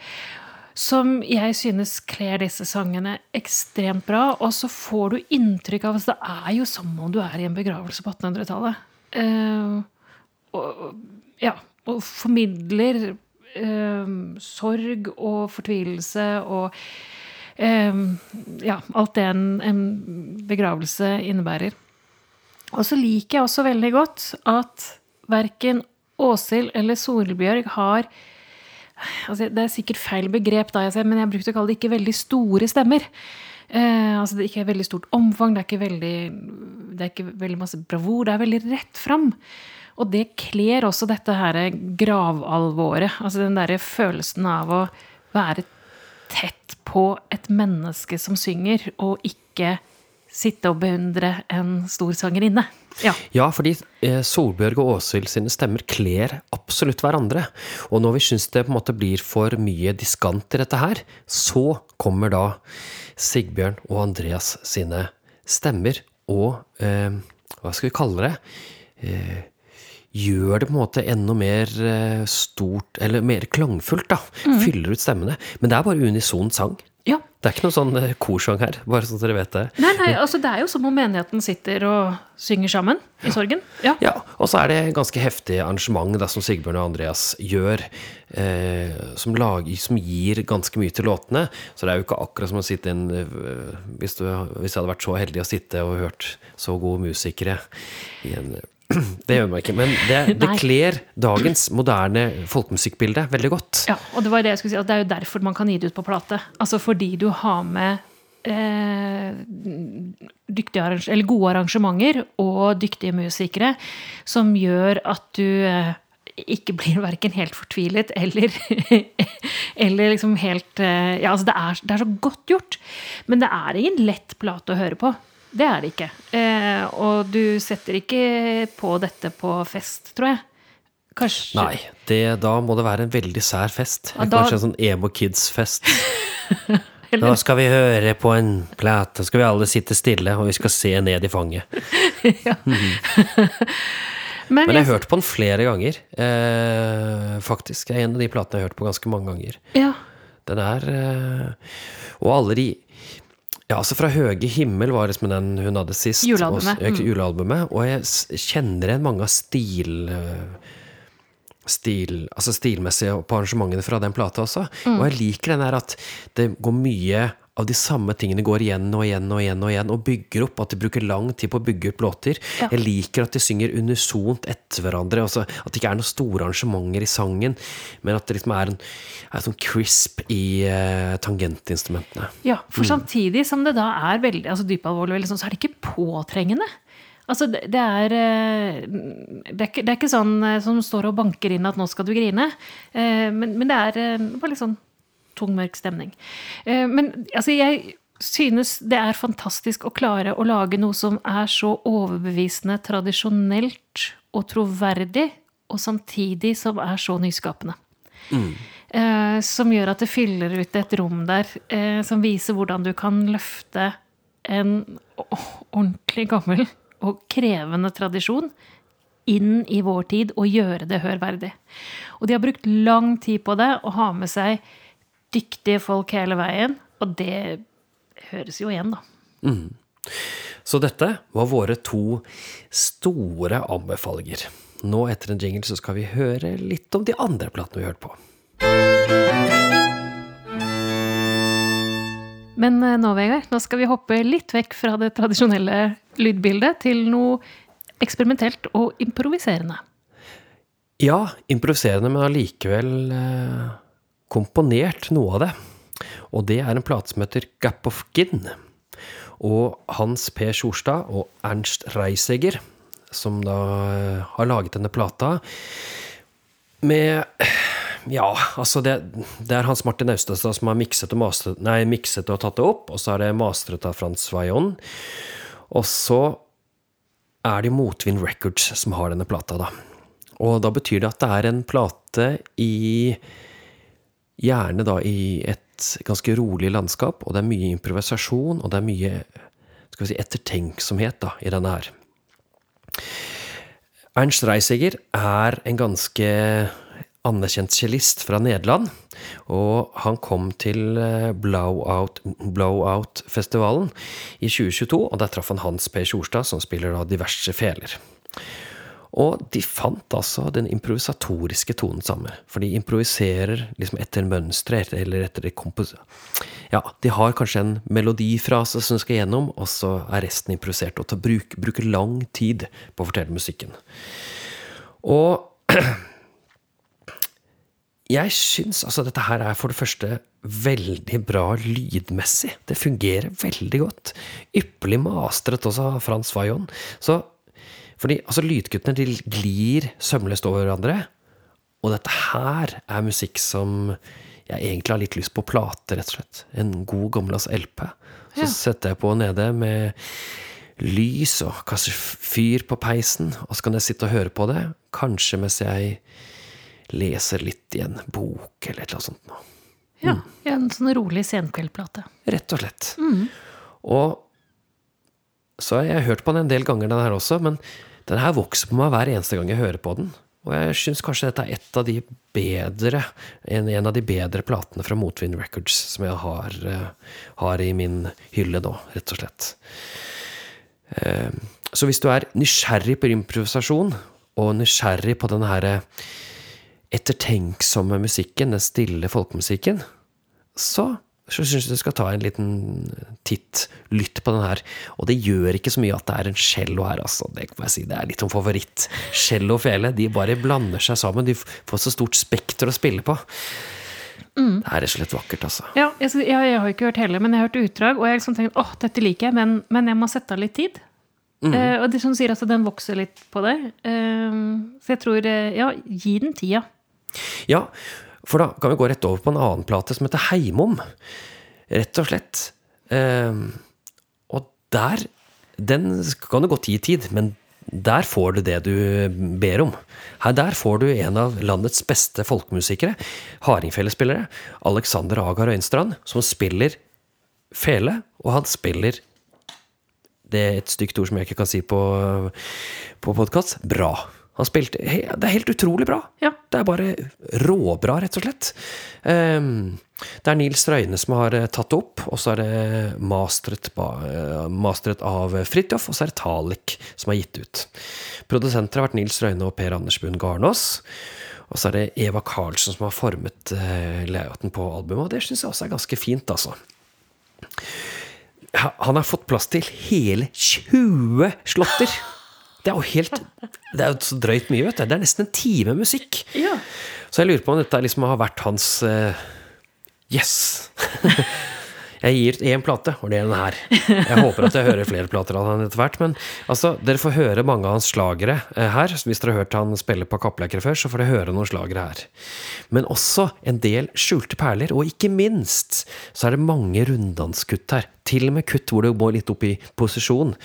Som jeg synes kler disse sangene ekstremt bra. Og så får du inntrykk av at Det er jo som om du er i en begravelse på 1800-tallet. Eh, og, ja, og formidler sorg og fortvilelse og eh, ja, alt det en, en begravelse innebærer. Og så liker jeg også veldig godt at verken Åshild eller Solbjørg har altså Det er sikkert feil begrep, da, jeg ser, men jeg brukte å kalle det ikke veldig store stemmer. Eh, altså Det er ikke veldig stort omfang, det er ikke veldig, det er ikke veldig masse bravur. Det er veldig rett fram. Og det kler også dette her gravalvoret. Altså den derre følelsen av å være tett på et menneske som synger, og ikke sitte og beundre en stor sangerinne. Ja. Ja, fordi eh, Solbjørg og Åshild sine stemmer kler absolutt hverandre. Og når vi syns det på en måte blir for mye diskant i dette her, så kommer da Sigbjørn og Andreas sine stemmer og eh, Hva skal vi kalle det? Eh, gjør det på en måte enda mer eh, stort, eller mer klangfullt, da. Fyller ut stemmene. Men det er bare unison sang. ja. Det er ikke noe sånn eh, korsang her, bare sånn at dere vet det. Nei, nei, altså det er jo som om menigheten sitter og synger sammen i sorgen. Ja. Ja, og så er det ganske heftig arrangement da, som Sigbjørn og Andreas gjør, eh, som, lager, som gir ganske mye til låtene. Så det er jo ikke akkurat som å sitte inn eh, hvis, du, hvis jeg hadde vært så heldig å sitte og hørt så gode musikere i en Det gjør man ikke, men det, <laughs> det kler dagens moderne folkemusikkbilde veldig godt. Ja, og det var det jeg skulle si, at det er jo derfor man kan gi det ut på plate. Altså fordi du har med eh, gode arrangementer og dyktige musikere som gjør at du eh, ikke blir verken helt fortvilet eller, <laughs> eller liksom helt eh, Ja, altså det er, det er så godt gjort. Men det er ingen lett plate å høre på. Det er det ikke. Eh, og du setter ikke på dette på fest, tror jeg. Kanskje Nei, det, da må det være en veldig sær fest. Ja, da- Kanskje en sånn emo kids-fest. <laughs> Nå skal vi høre på en plate, skal vi alle sitte stille, og vi skal se ned i fanget. <laughs> <laughs> Men, Men jeg jeg- har hørt på den flere ganger, eh, faktisk. Det er en av de platene jeg har hørt på ganske mange ganger. ja. Den er eh, Og alle de Ja, altså Fra høge himmel var liksom den hun hadde sist. Julealbumet, Og, mm. julealbumet, og jeg kjenner igjen mange av stil... eh, Stil, altså stilmessig på arrangementene fra den plata også. Mm. Og jeg liker den der at det går mye av de samme tingene går igjen og igjen og igjen og igjen, og bygger opp. At de bruker lang tid på å bygge opp låter. Ja. Jeg liker at de synger unisont etter hverandre. Altså at det ikke er noen store arrangementer i sangen, men at det liksom er en, er sånn crisp i uh, tangentinstrumentene. Ja, for samtidig som det da er veldig altså dypalvorlig, veldig sånn, så er det ikke påtrengende. Altså, det, er eh, det er, ikke, det er ikke sånn eh, som står og banker inn at 'nå skal du grine', men, men det er bare litt sånn tung, mørk stemning. Eh, Men altså, jeg synes det er fantastisk å klare å lage noe som er så overbevisende tradisjonelt og troverdig, og samtidig som er så nyskapende. Eh, som gjør at det fyller ut et rom der, eh, som viser hvordan du kan løfte en ordentlig gammel og krevende tradisjon inn i vår tid og gjøre det hørverdig. Og de har brukt lang tid på det å ha med seg dyktige folk hele veien, og det høres jo igjen, da. Så dette var våre to store anbefalinger. Nå etter en jingle så skal vi høre litt om de andre platene vi hørte på. Men eh, nå, Vegard, nå skal vi hoppe litt vekk fra det tradisjonelle lydbildet til noe eksperimentelt og improviserende. Ja, improviserende, men allikevel eh, komponert noe av det. Og det er en plate som heter Gap of Gin. Og Hans P. Sjorstad og Ernst Reisegger, som da eh, har laget denne plata med Ja, altså det, det er Hans Martin Austestad som har mikset og, master, nei, mikset og tatt det opp, og så er det mastret av Frans Vajon. Og så er det Motvind Records som har denne plata, da. Og da betyr det at det er en plate i Gjerne da i et ganske rolig landskap, og det er mye improvisasjon, og det er mye skal vi si, ettertenksomhet da, i denne her. Ernst Reisiger er en ganske anerkjent cellist fra Nederland, og han kom til eh, Blowout- Blowout-festivalen i 2022, og der traff han Hans P. Tjorstad, som spiller da diverse feler. Og de fant altså den improvisatoriske tonen sammen. For de improviserer liksom etter mønstre, eller etter det kompos... Ja, de har kanskje en melodifrase som skal gjennom, og så er resten improvisert. Og bruk, å bruke, bruke lang tid på å fortelle musikken. Og <clears throat> jeg syns altså dette her er for det første veldig bra lydmessig. Det fungerer veldig godt. Ypperlig mastret også av Frans Vajon. Så Fordi altså, lydkuttene de glir sømløst over hverandre. Og dette her er musikk som jeg egentlig har litt lyst på plate, rett og slett. En god, gammeldags LP. Så Ja. setter jeg på nede med lys og kaster fyr på peisen, og så kan jeg sitte og høre på det. Kanskje mens jeg leser litt i en bok eller et eller annet sånt. noe. Ja, ja, en sånn rolig senkveldplate. Rett og slett. Og så har jeg hørt på den en del ganger, den her også, men den her vokser på meg hver eneste gang jeg hører på den. Og jeg syns kanskje dette er et av de bedre, en, en av de bedre platene fra Motvind Records som jeg har, uh, har i min hylle nå, rett og slett. Uh, Så hvis du er nysgjerrig på improvisasjon, og nysgjerrig på den her ettertenksomme musikken, den stille folkemusikken, så, så syns jeg du skal ta en liten titt, lytt på den her. Og det gjør ikke så mye at det er en cello her, altså. Det kan jeg si, det er litt som favoritt. Cello og fele, de bare blander seg sammen. De får så stort spekter å spille på. Det er rett og slett vakkert, altså. Ja, jeg, jeg, jeg har ikke hørt hele, men jeg har hørt utdrag, og jeg liksom tenkt åh, dette liker jeg, men, men jeg må sette av litt tid. Eh, og det som sier altså, den vokser litt på deg. Eh, så jeg tror eh, Ja, gi den tida. Ja, for da kan vi gå rett over på en annen plate som heter Heimom. Rett og slett. Ehm, og der Den kan du godt gi tid, men der får du det du ber om. Her Der får du en av landets beste folkemusikere, hardingfelespillere, Alexander Agar Øyenstrand, som spiller fele, og han spiller det er et stygt ord som jeg ikke kan si på, på podkast. Bra. Han spilte Det er helt utrolig bra. Ja. Det er bare råbra, rett og slett. Ehm, det er Nils Røyne som har eh, tatt det opp, og så er det mastret, eh, mastret av Fridtjof, og så er det Talik som har gitt ut. Produsenter har vært Nils Røyne og Per Anders Bund Garnås. Og så er det Eva Karlsen som har formet uh, layouten på albumet, og det syns jeg også er ganske fint, altså. Han har fått plass til hele 20 slåtter! Det er jo helt Det er jo så drøyt mye, vet du. Det er nesten en time musikk. Ja. Så jeg lurer på om dette liksom har vært hans uh, Yes! <laughs> jeg gir én plate, og det er den her. Jeg håper at jeg hører flere plater av han etter hvert. Men altså, dere får høre mange av hans slagere eh, her. Hvis dere har hørt han spille på Kappleikere før, så får dere høre noen slagere her. Men også en del skjulte perler, og ikke minst så er det mange runddanskutt her. Til og med kutt hvor du må litt opp i posisjon.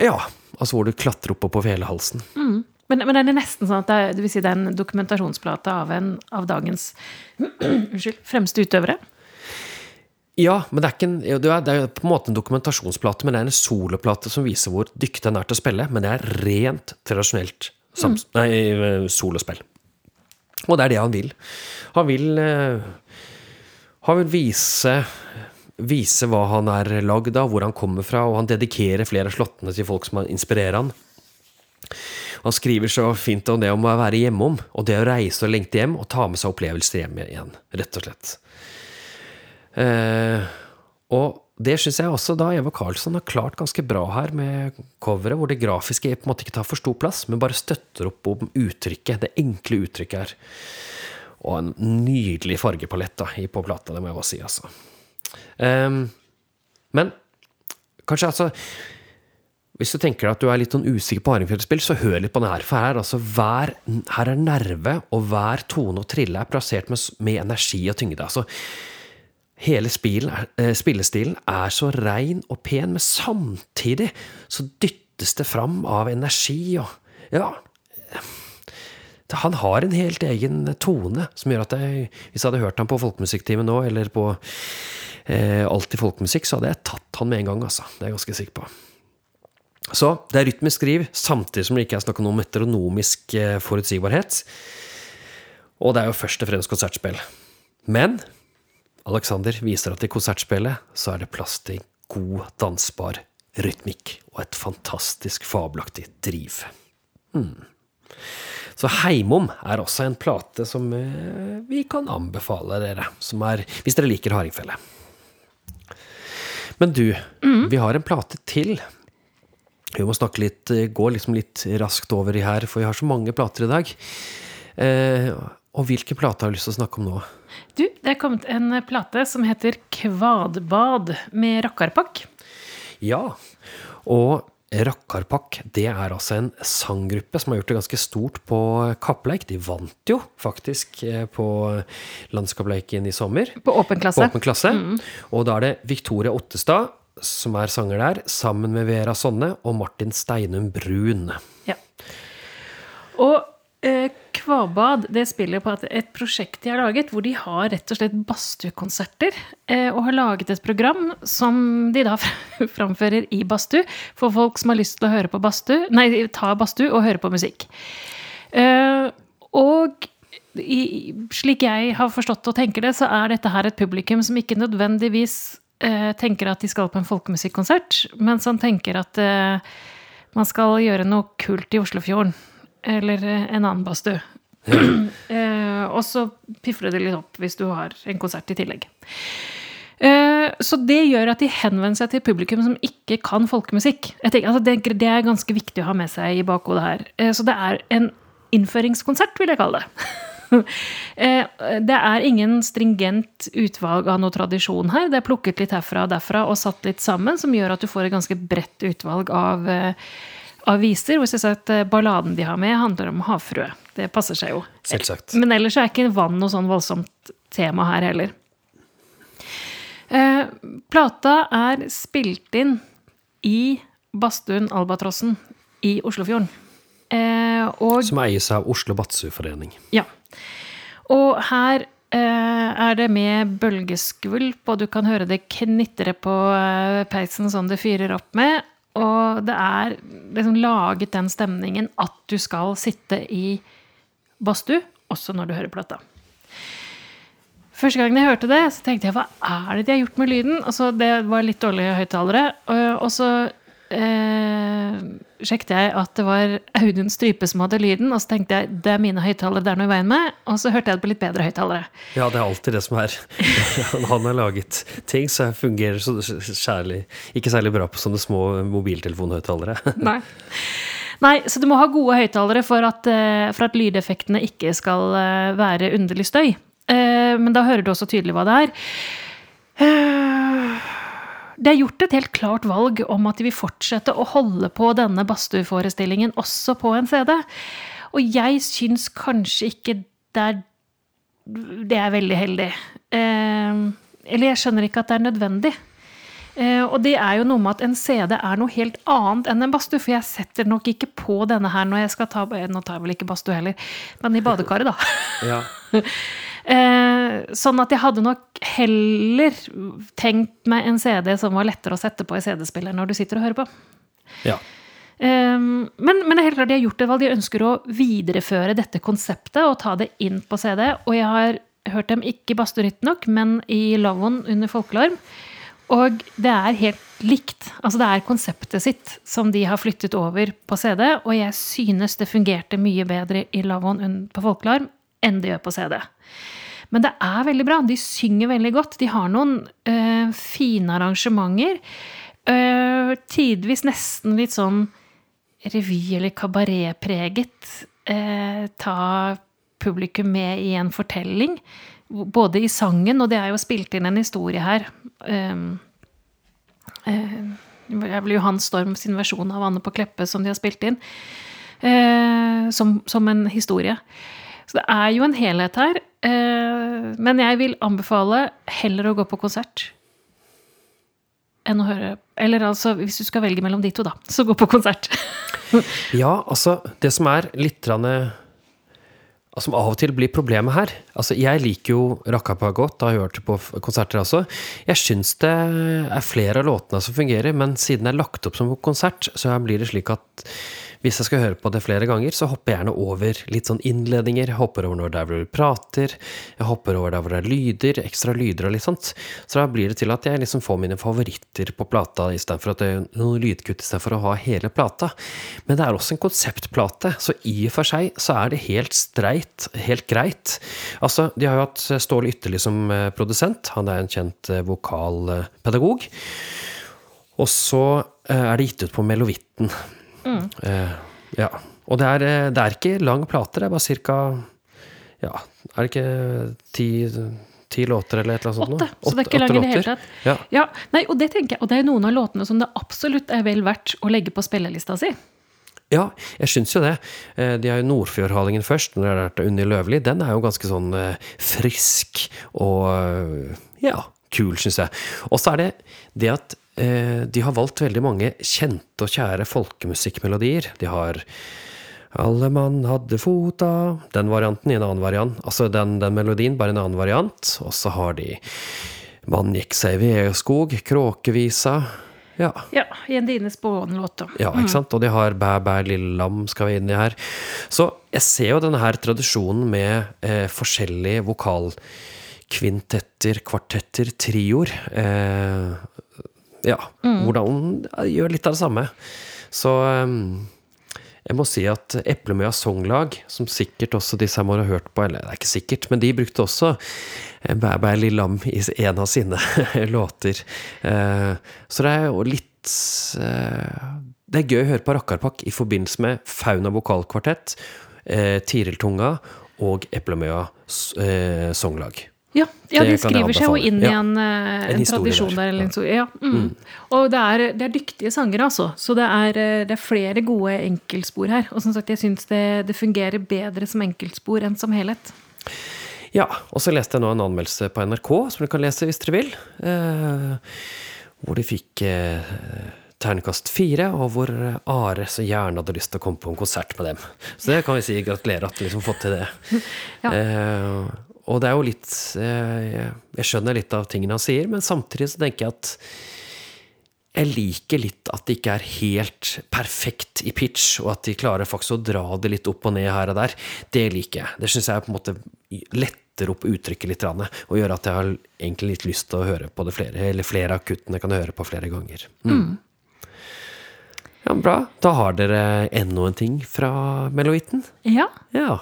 Ja, altså hvor du klatrer opp på felehalsen. Men, men er det nesten sånn at det er, det vil si det er en dokumentasjonsplate av en av dagens <clears throat> unnskyld, fremste utøvere? Ja, men det er, ikke en, det er, er på en måte en dokumentasjonsplate, men det er en soloplate som viser hvor dyktig han er til å spille. Men det er rent tradisjonelt mm. nei, eh, solospill. Og det er det han vil. Han vil eh, Han vil vise Vise hva han er lagd av, hvor han kommer fra, og han dedikerer flere av slottene til folk som inspirerer han. Han skriver så fint om det om å være hjemom, og det å reise og lengte hjem, og ta med seg opplevelser hjem igjen, rett og slett. Eh, og det syns jeg også da Eva Karlsson har klart ganske bra her med coveret, hvor det grafiske på en måte ikke tar for stor plass, men bare støtter opp om uttrykket, det enkle uttrykket her. Og en nydelig fargepalett da, på plata, det må jeg bare si, altså. Ehm, men kanskje altså Hvis du tenker at du er litt sånn usikker på hardingfjellspill, så hør litt på det her. For her, er altså, hver, her er nerve, og hver tone og trille er plassert med, med energi og tyngde. Altså, Hele spilen er, eh, spillestilen er så rein og pen, men samtidig så dyttes det fram av energi og Ja. Han har en helt egen tone som gjør at jeg, hvis jeg hadde hørt ham på Folkemusikktimen nå, eller på eh, Alltid folkemusikk, så hadde jeg tatt han med en gang, altså. Det er jeg ganske sikker på. Så det er rytmisk skriv, samtidig som det ikke er snakk om noe meteronomisk eh, forutsigbarhet. Og det er jo først og fremst konsertspill. Men Alexander viser at i konsertspillet så er det plass til god dansbar rytmikk og et fantastisk fabelaktig driv. Hmm. Så Heimom er også en plate som eh, vi kan anbefale dere, er, hvis dere liker hardingfele. Men du, vi har en plate til. Vi må snakke litt, eh, gå liksom litt raskt over i her, for vi har så mange plater i dag. Eh, og hvilke plater har du lyst til å snakke om nå? Du, det er kommet en plate som heter Kvadbad med rakkarpakk. Ja, og Rakkarpakk det er altså en sanggruppe som har gjort det ganske stort på kappleik. De vant jo faktisk eh, på landskappleiken i sommer. På åpen klasse. På åpen klasse. Og da er det Victoria Ottestad som er sanger der, sammen med Vera Sonne og Martin Steinum Brun. Ja. Og eh, Kvabad det spiller på et, prosjekt de har laget, hvor de har rett og slett badstuekonserter. Eh, og har laget et program som de da <laughs> framfører i badstue for folk som har lyst til å høre på badstue, nei, ta badstue og høre på musikk. Eh, og slik jeg har forstått og tenker det, så er dette her et publikum som ikke nødvendigvis eh, tenker at de skal på en folkemusikkonsert, men som tenker at man skal gjøre noe kult i Oslofjorden. Eller eh, en annen badstue. <clears throat> eh, og så pifrer det litt opp hvis du har en konsert i tillegg. Eh, så det gjør at de henvender seg til publikum som ikke kan folkemusikk. Tenker, altså det, det er ganske viktig å ha med seg i bakhodet her. Eh, så det er en innføringskonsert, vil jeg kalle det. <laughs> Eh, det er ingen stringent utvalg av noe tradisjon her. Det er plukket litt herfra og derfra og satt litt sammen, som gjør at du får et ganske bredt utvalg av, eh, av Hvor at eh, balladen de har med, handler om havfrue. Det passer seg jo. Selvsagt. Men ellers er ikke vann noe sånn voldsomt tema her heller. Eh, plata er spilt inn i badstuen Albatrossen i Oslofjorden. Eh, og Som eies av Oslo Badstueforening. ja. Og her eh, er det med bølgeskvulp, og du kan høre det knitre på eh, peisen som det fyrer opp med. Og det er liksom laget den stemningen at du skal sitte i badstue, også når du hører plata. Første gangen jeg hørte det, så tenkte jeg hva er det de har gjort med lyden? Altså, det var litt dårlige høyttalere. Og, og så eh, sjekket jeg at det var Audun Strype som hadde lyden, og så tenkte jeg det er mine høyttalere det er noe i veien med, og så hørte jeg det på litt bedre høyttalere. Ja, det er alltid det som er. <laughs> Han har laget ting som fungerer så særlig, ikke særlig bra på sånne små mobiltelefonhøyttalere. <laughs> Nei. Nei, så du må ha gode høyttalere for, eh, for at lydeffektene ikke skal eh, være underlig støy. Eh, Men da hører du også tydelig hva det er. Eh, Det er gjort et helt klart valg om at de vil fortsette å holde på denne badstueforestillingen også på en CD. Og jeg syns kanskje ikke det er, det er veldig heldig. Eh, Eller jeg skjønner ikke at det er nødvendig. Eh, og det er jo noe med at en CD er noe helt annet enn en badstue. For jeg setter nok ikke på denne her når jeg skal ta Nå tar jeg vel ikke badstue heller, men i badekaret, da. Ja. <laughs> Eh, sånn at jeg hadde nok heller tenkt meg en CD som var lettere å sette på i CD-spiller når du sitter og hører på. ja. Eh, men, men det er helt klart de har gjort et valg. De ønsker å videreføre dette konseptet og ta det inn på CD. Og jeg har hørt dem ikke i badstue riktignok, men i lavvoen under folkelarm. Og det er helt likt. Altså det er konseptet sitt som de har flyttet over på CD, og jeg synes det fungerte mye bedre i lavvoen på folkelarm enn det gjør på CD. Men det er veldig bra. De synger veldig godt. De har noen øh, fine arrangementer. Øh, tidvis nesten litt sånn revy- eller kabaretpreget. Eh, ta publikum med i en fortelling. Både i sangen, og det er jo spilt inn en historie her. Um, eh, det vel Johan Storm sin versjon av Anne på Kleppe som de har spilt inn. Uh, som, som en historie. Så det er jo en helhet her. Eh, men jeg vil anbefale heller å gå på konsert enn å høre Eller altså, hvis du skal velge mellom de to, da, så gå på konsert. <laughs> Ja, altså, det som er litt grann, eh, Som av og til blir problemet her Altså, Jeg liker jo Rakkapa godt, har hørt på konserter også. Jeg syns det er flere av låtene som fungerer, men siden det er lagt opp som konsert, så blir det slik at hvis jeg skal høre på det flere ganger, så hopper jeg gjerne over litt sånn innledninger. Jeg hopper over når der hvor du prater. Jeg hopper over der hvor det er lyder, ekstra lyder og litt sånt. Så da blir det til at jeg liksom får mine favoritter på plata istedenfor at det er noen lydkutt istedenfor å ha hele plata. Men det er også en konseptplate, så i og for seg så er det helt streit, helt greit. Altså, de har jo hatt Ståle Ytterli som eh, produsent. Han er en kjent eh, vokalpedagog. Og så eh, er det gitt ut på Melovitten. Eh, ja. Og det er, eh, det er ikke lang plate, det er bare ca. Ja, er det ikke ti låter eller et eller annet sånt? Åtte, så det er ikke lang i det hele tatt. Ja. nei, og det tenker jeg, og det er noen av låtene som det absolutt er vel verdt å legge på spillelista si. Ja, jeg syns jo det. Eh, De har jo Nordfjordhalingen først, når det er vært Unni Løvli. Den er jo ganske sånn frisk og ja, kul, syns jeg. Og så er det det at de har valgt veldig mange kjente og kjære folkemusikkmelodier. De har alle mann hadde fota, den varianten i en annen variant. Altså den, den melodien, bare en annen variant. Og så har de Man gikk seg i vedskog, Kråkevisa. Ja. Ja, i en Dine Spåen-låt. da. Ja, ikke sant? Og de har Bæ, bæ, lille lam skal vi inn i her. Så jeg ser jo denne her tradisjonen med eh, forskjellige vokalkvintetter, kvartetter, trioer. Eh, ja, hvordan gjør litt av det samme. Så eh, jeg må si at Eplemøya Songlag, som sikkert også disse her må ha hørt på, eller det er ikke sikkert, men de brukte også eh, Bæ bæ lille lam i en av sine <laughs> låter. Eh, Så det er jo litt eh, Det er gøy å høre på Rakkarpakk i forbindelse med Fauna vokalkvartett, eh, Tiriltunga og Eplemøya Songlag. Ja, ja de skriver seg jo inn i en, eh, En en, tradisjon der. der. Ja, mm. Og det er, det er dyktige sangere, altså. Så det er, eh, det er flere gode enkeltspor her. Og som sagt, jeg syns det, det fungerer bedre som enkeltspor enn som helhet. Ja, og så leste jeg nå en anmeldelse på NRK, som du kan lese hvis dere vil. Eh, hvor de fikk eh, terningkast fire, og hvor Are så gjerne hadde lyst til å komme på en konsert med dem. Så det kan vi si gratulerer at du liksom fått til det. <laughs> Ja. Eh, og det er jo litt eh, Jeg skjønner litt av tingene han sier, men samtidig så tenker jeg at jeg liker litt at det ikke er helt perfekt i pitch, og at de klarer faktisk å dra det litt opp og ned her og der. Det liker jeg. Det syns jeg på en måte letter opp uttrykket litt, og gjør at jeg har egentlig litt lyst til å høre på det flere, eller flere av kuttene kan høre på flere ganger. Mm. Ja, bra. Da har dere ennå en ting fra Meloitten. Ja. Ja,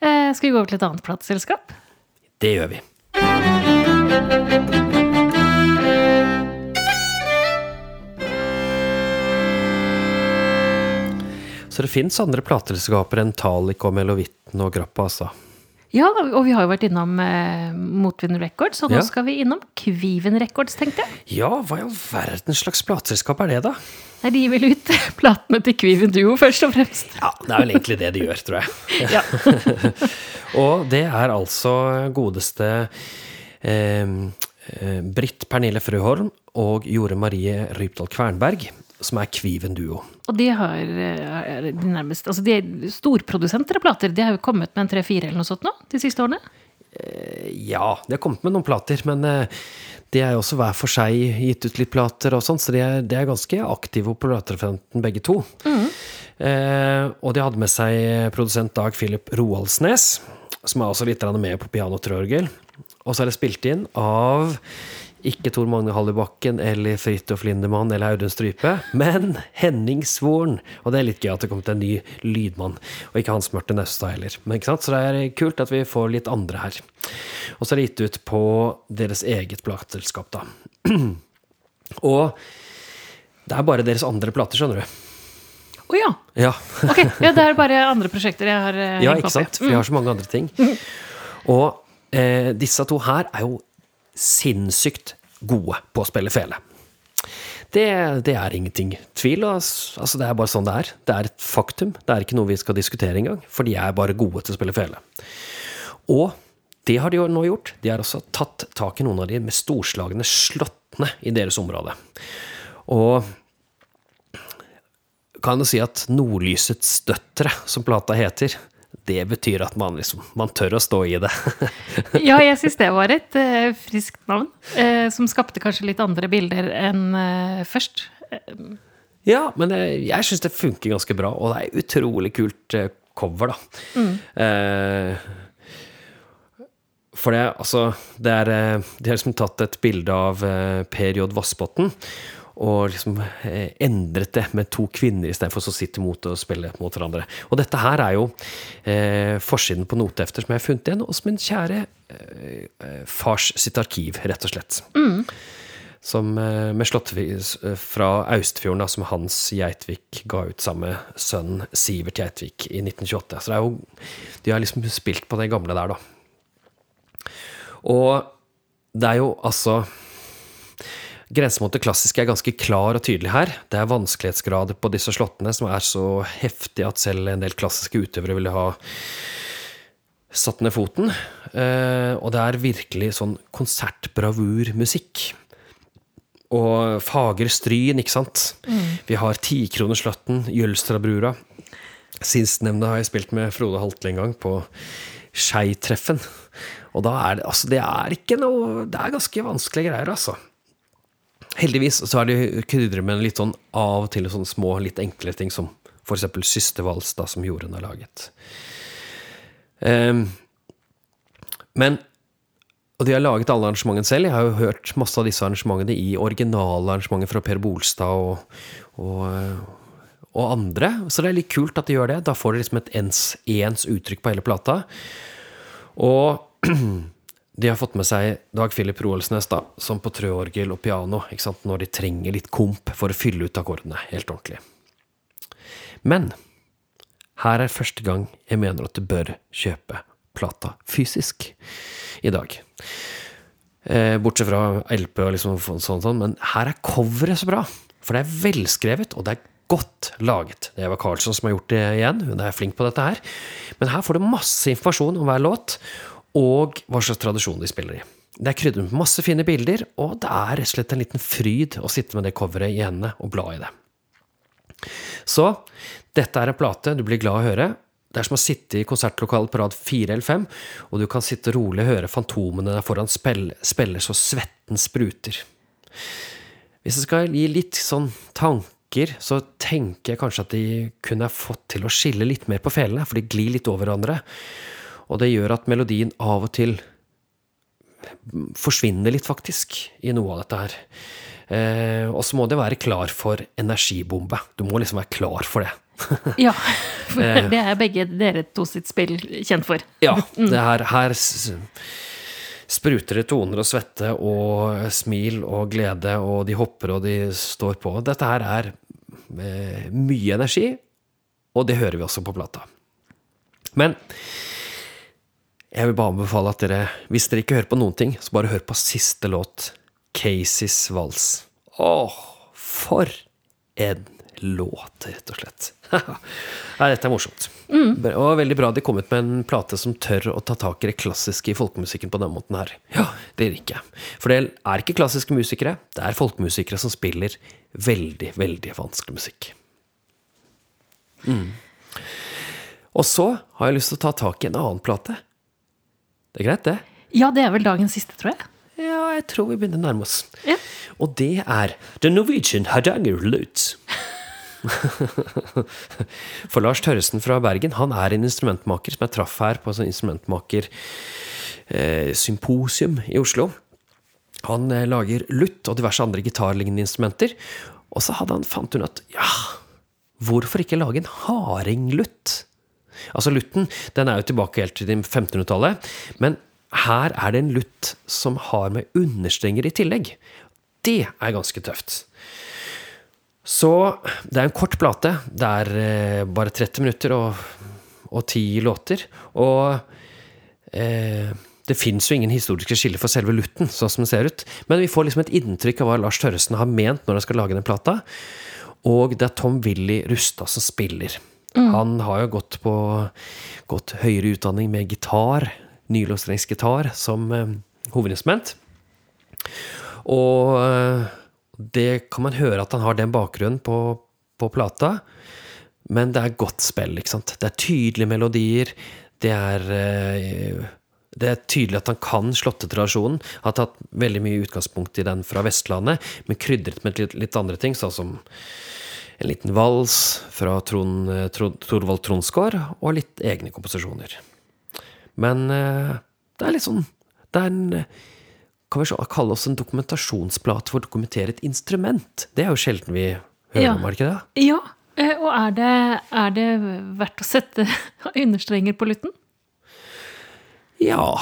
Eh, skal vi gå over til et annet plateselskap? Det gjør vi. Så det fins andre plateselskaper enn Talik og Melovitten og Grappa, altså. Ja, og vi har jo vært innom eh, Motvind Records, og nå Ja. skal vi innom Kviven Records, tenkte jeg. Ja, hva i all verdens slags plateselskap er det, da? Nei, de gir vel ut <laughs> platene til Kviven Duo, først og fremst. Ja, det er vel egentlig det de gjør, tror jeg. <laughs> Ja. <laughs> Og det er altså godeste eh, eh, Britt Pernille Frøholm og Jore Marie Rypdal Kvernberg, som er Kviven Duo. Og de har eh, de nærmest Altså, de er storprodusenter av plater. De har jo kommet med en tre-fire eller noe sånt nå, de siste årene. Ja, de har kommet med noen plater, men eh, de er jo også hver for seg gitt ut litt plater og sånn, så de er, de er ganske aktive på platefronten begge to. Eh, og de hadde med seg produsent Dag Philip Roaldsnes, som er også litt med på pianotrorgel. Og så er det spilt inn av ikke Tor Magne Hallibakken eller Fridtjof Lindemann eller Audun Strype, men Henning Svoren. Og det er litt gøy at det kom til en ny lydmann, og ikke Hans Mørte Naustad heller. Men ikke sant? Så det er kult at vi får litt andre her. Og så er det gitt ut på deres eget plateselskap, da. <clears throat> og det er bare deres andre plater, skjønner du. Å ja. Ja. <laughs> Ok, ja, det er bare andre prosjekter jeg har eh, Ja, hengt ikke opp i. sant? For vi har så mange andre ting. Og eh, disse to her er jo sinnssykt gode på å spille fele. Det, det er ingenting tvil. Altså, det er bare sånn det er. Det er et faktum. Det er ikke noe vi skal diskutere engang, for de er bare gode til å spille fele. Og det har de jo nå gjort. De har også tatt tak i noen av de med storslagne slåttene i deres område. Og kan jo si at Nordlysets døtre, som plata heter, det betyr at man liksom Man tør å stå i det. <laughs> Ja, jeg syns det var et uh, friskt navn, uh, som skapte kanskje litt andre bilder enn uh, først. ja, men eh, jeg syns det funker ganske bra, og det er utrolig kult cover, da. Eh, for det, altså det er, De har liksom tatt et bilde av Per J. Vassbotn og liksom eh, endret det med to kvinner istedenfor å sitte imot og spille mot hverandre. Og dette her er jo eh, forsiden på notehefter som jeg har funnet igjen hos min kjære eh, eh, fars sitt arkiv, rett og slett. Som, eh, med slåttevis eh, fra Austfjorden, da, som Hans Geitvik ga ut sammen med sønnen Sivert Geitvik i 1928. Så det er jo De har liksom spilt på det gamle der, da. Og det er jo altså Grensen mot det klassiske er ganske klar og tydelig her. Det er vanskelighetsgrader på disse slåttene som er så heftige at selv en del klassiske utøvere ville ha satt ned foten. Eh, og det er virkelig sånn konsertbravurmusikk. Og fager stryn, ikke sant. Vi har tikronerslåtten, Jølstrabrura. Sistnevnte har jeg spilt med Frode Haltle en gang, på Skeitreffen. Og da er det altså Det er ikke noe Det er ganske vanskelige greier, altså. Heldigvis så er det krydret med litt sånn av og til sånne små, litt enkle ting, som for eksempel Systervals, da, som Jorunn har laget. Um, men Og de har laget alle arrangementene selv. Jeg har jo hørt masse av disse arrangementene i originale arrangementer fra Per Bolstad og, og, og andre. Så det er litt kult at de gjør det. Da får de liksom et ens, ens uttrykk på hele plata. Og <clears throat> de har fått med seg Dag Philip Roelsnes, da, som på trøorgel og piano, ikke sant, når de trenger litt komp for å fylle ut akkordene helt ordentlig. Men her er første gang jeg mener at du bør kjøpe plata fysisk i dag. Eh, bortsett fra LP og liksom sånn, sånn, men her er coveret så bra. For det er velskrevet, og det er godt laget. Det er Eva Karlsson som har gjort det igjen. Hun er flink på dette her. Men her får du masse informasjon om hver låt, og hva slags tradisjon de spiller i. Det er krydret med masse fine bilder, og det er rett og slett en liten fryd å sitte med det coveret i hendene og bla i det. Så dette er en plate du blir glad av å høre. Det er som å sitte i konsertlokalet på rad fire eller fem, og du kan sitte rolig og høre fantomene der foran spill, spiller så svetten spruter. Hvis jeg skal gi litt sånn tanker, så tenker jeg kanskje at de kunne fått til å skille litt mer på felene, for de glir litt over hverandre. Og det gjør at melodien av og til forsvinner litt, faktisk, i noe av dette her. Eh, og så må det være klar for energibombe. Du må liksom være klar for det. <laughs> Ja, for det er begge dere to sitt spill kjent for. Ja. <laughs> Det her, her spruter det toner og svette og smil og glede, og de hopper og de står på. Dette her er eh, mye energi, og det hører vi også på plata. Men jeg vil bare anbefale at dere, hvis dere ikke hører på noen ting, så bare hør på siste låt, Caseys vals. Åh, for en låt, rett og slett. <laughs> Nei, dette er morsomt. Og veldig bra de kom ut med en plate som tør å ta tak i det klassiske i folkemusikken på den måten her. Ja, det liker jeg. For det er ikke klassiske musikere, det er folkemusikere som spiller veldig, veldig vanskelig musikk. Mm. Og så har jeg lyst til å ta tak i en annen plate. Det er greit, det? Ja, det er vel dagens siste, tror jeg. Ja, jeg tror vi begynner å nærme oss. Ja. Og det er The Norwegian Hardanger Lutes. For Lars Tørresen fra Bergen, han er en instrumentmaker som jeg traff her på sånn instrumentmaker-symposium i Oslo. Han eh, lager lutt og diverse andre gitarlignende instrumenter. Og så hadde han fant hun at ja, hvorfor ikke lage en hardinglutt? Altså Lutten den er jo tilbake helt til 1500-tallet, men her er det en lutt som har med understrenger i tillegg. Det er ganske tøft. Så det er en kort plate. Det er eh, bare 30 minutter og, og 10 låter. Og eh, det fins jo ingen historiske skiller for selve lutten, sånn som det ser ut. Men vi får liksom et inntrykk av hva Lars Tørresen har ment når han skal lage den plata. Og det er Tom Willy Rustad som spiller. Han har jo gått på gått høyere utdanning med gitar, nylåstrengsgitar, som eh, hovedinstrument. Og eh, det kan man høre at han har den bakgrunnen på, på plata. Men det er godt spill, ikke sant. Det er tydelige melodier. Det er eh, det er tydelig at han kan slåttetradisjonen. Har tatt veldig mye utgangspunkt i den fra Vestlandet, men krydret med litt, litt andre ting, sånn som en liten vals fra Trond, eh, Trond, Torvald Tronsgaard, og litt egne komposisjoner. Men eh, det er litt sånn Det er en Kan vi kalle oss en dokumentasjonsplate for å dokumentere et instrument? Det er jo sjelden vi hører Ja. om, er det ikke det? Ja, eh, og er det, er det verdt å sette <laughs> understrenger på lutten? Ja,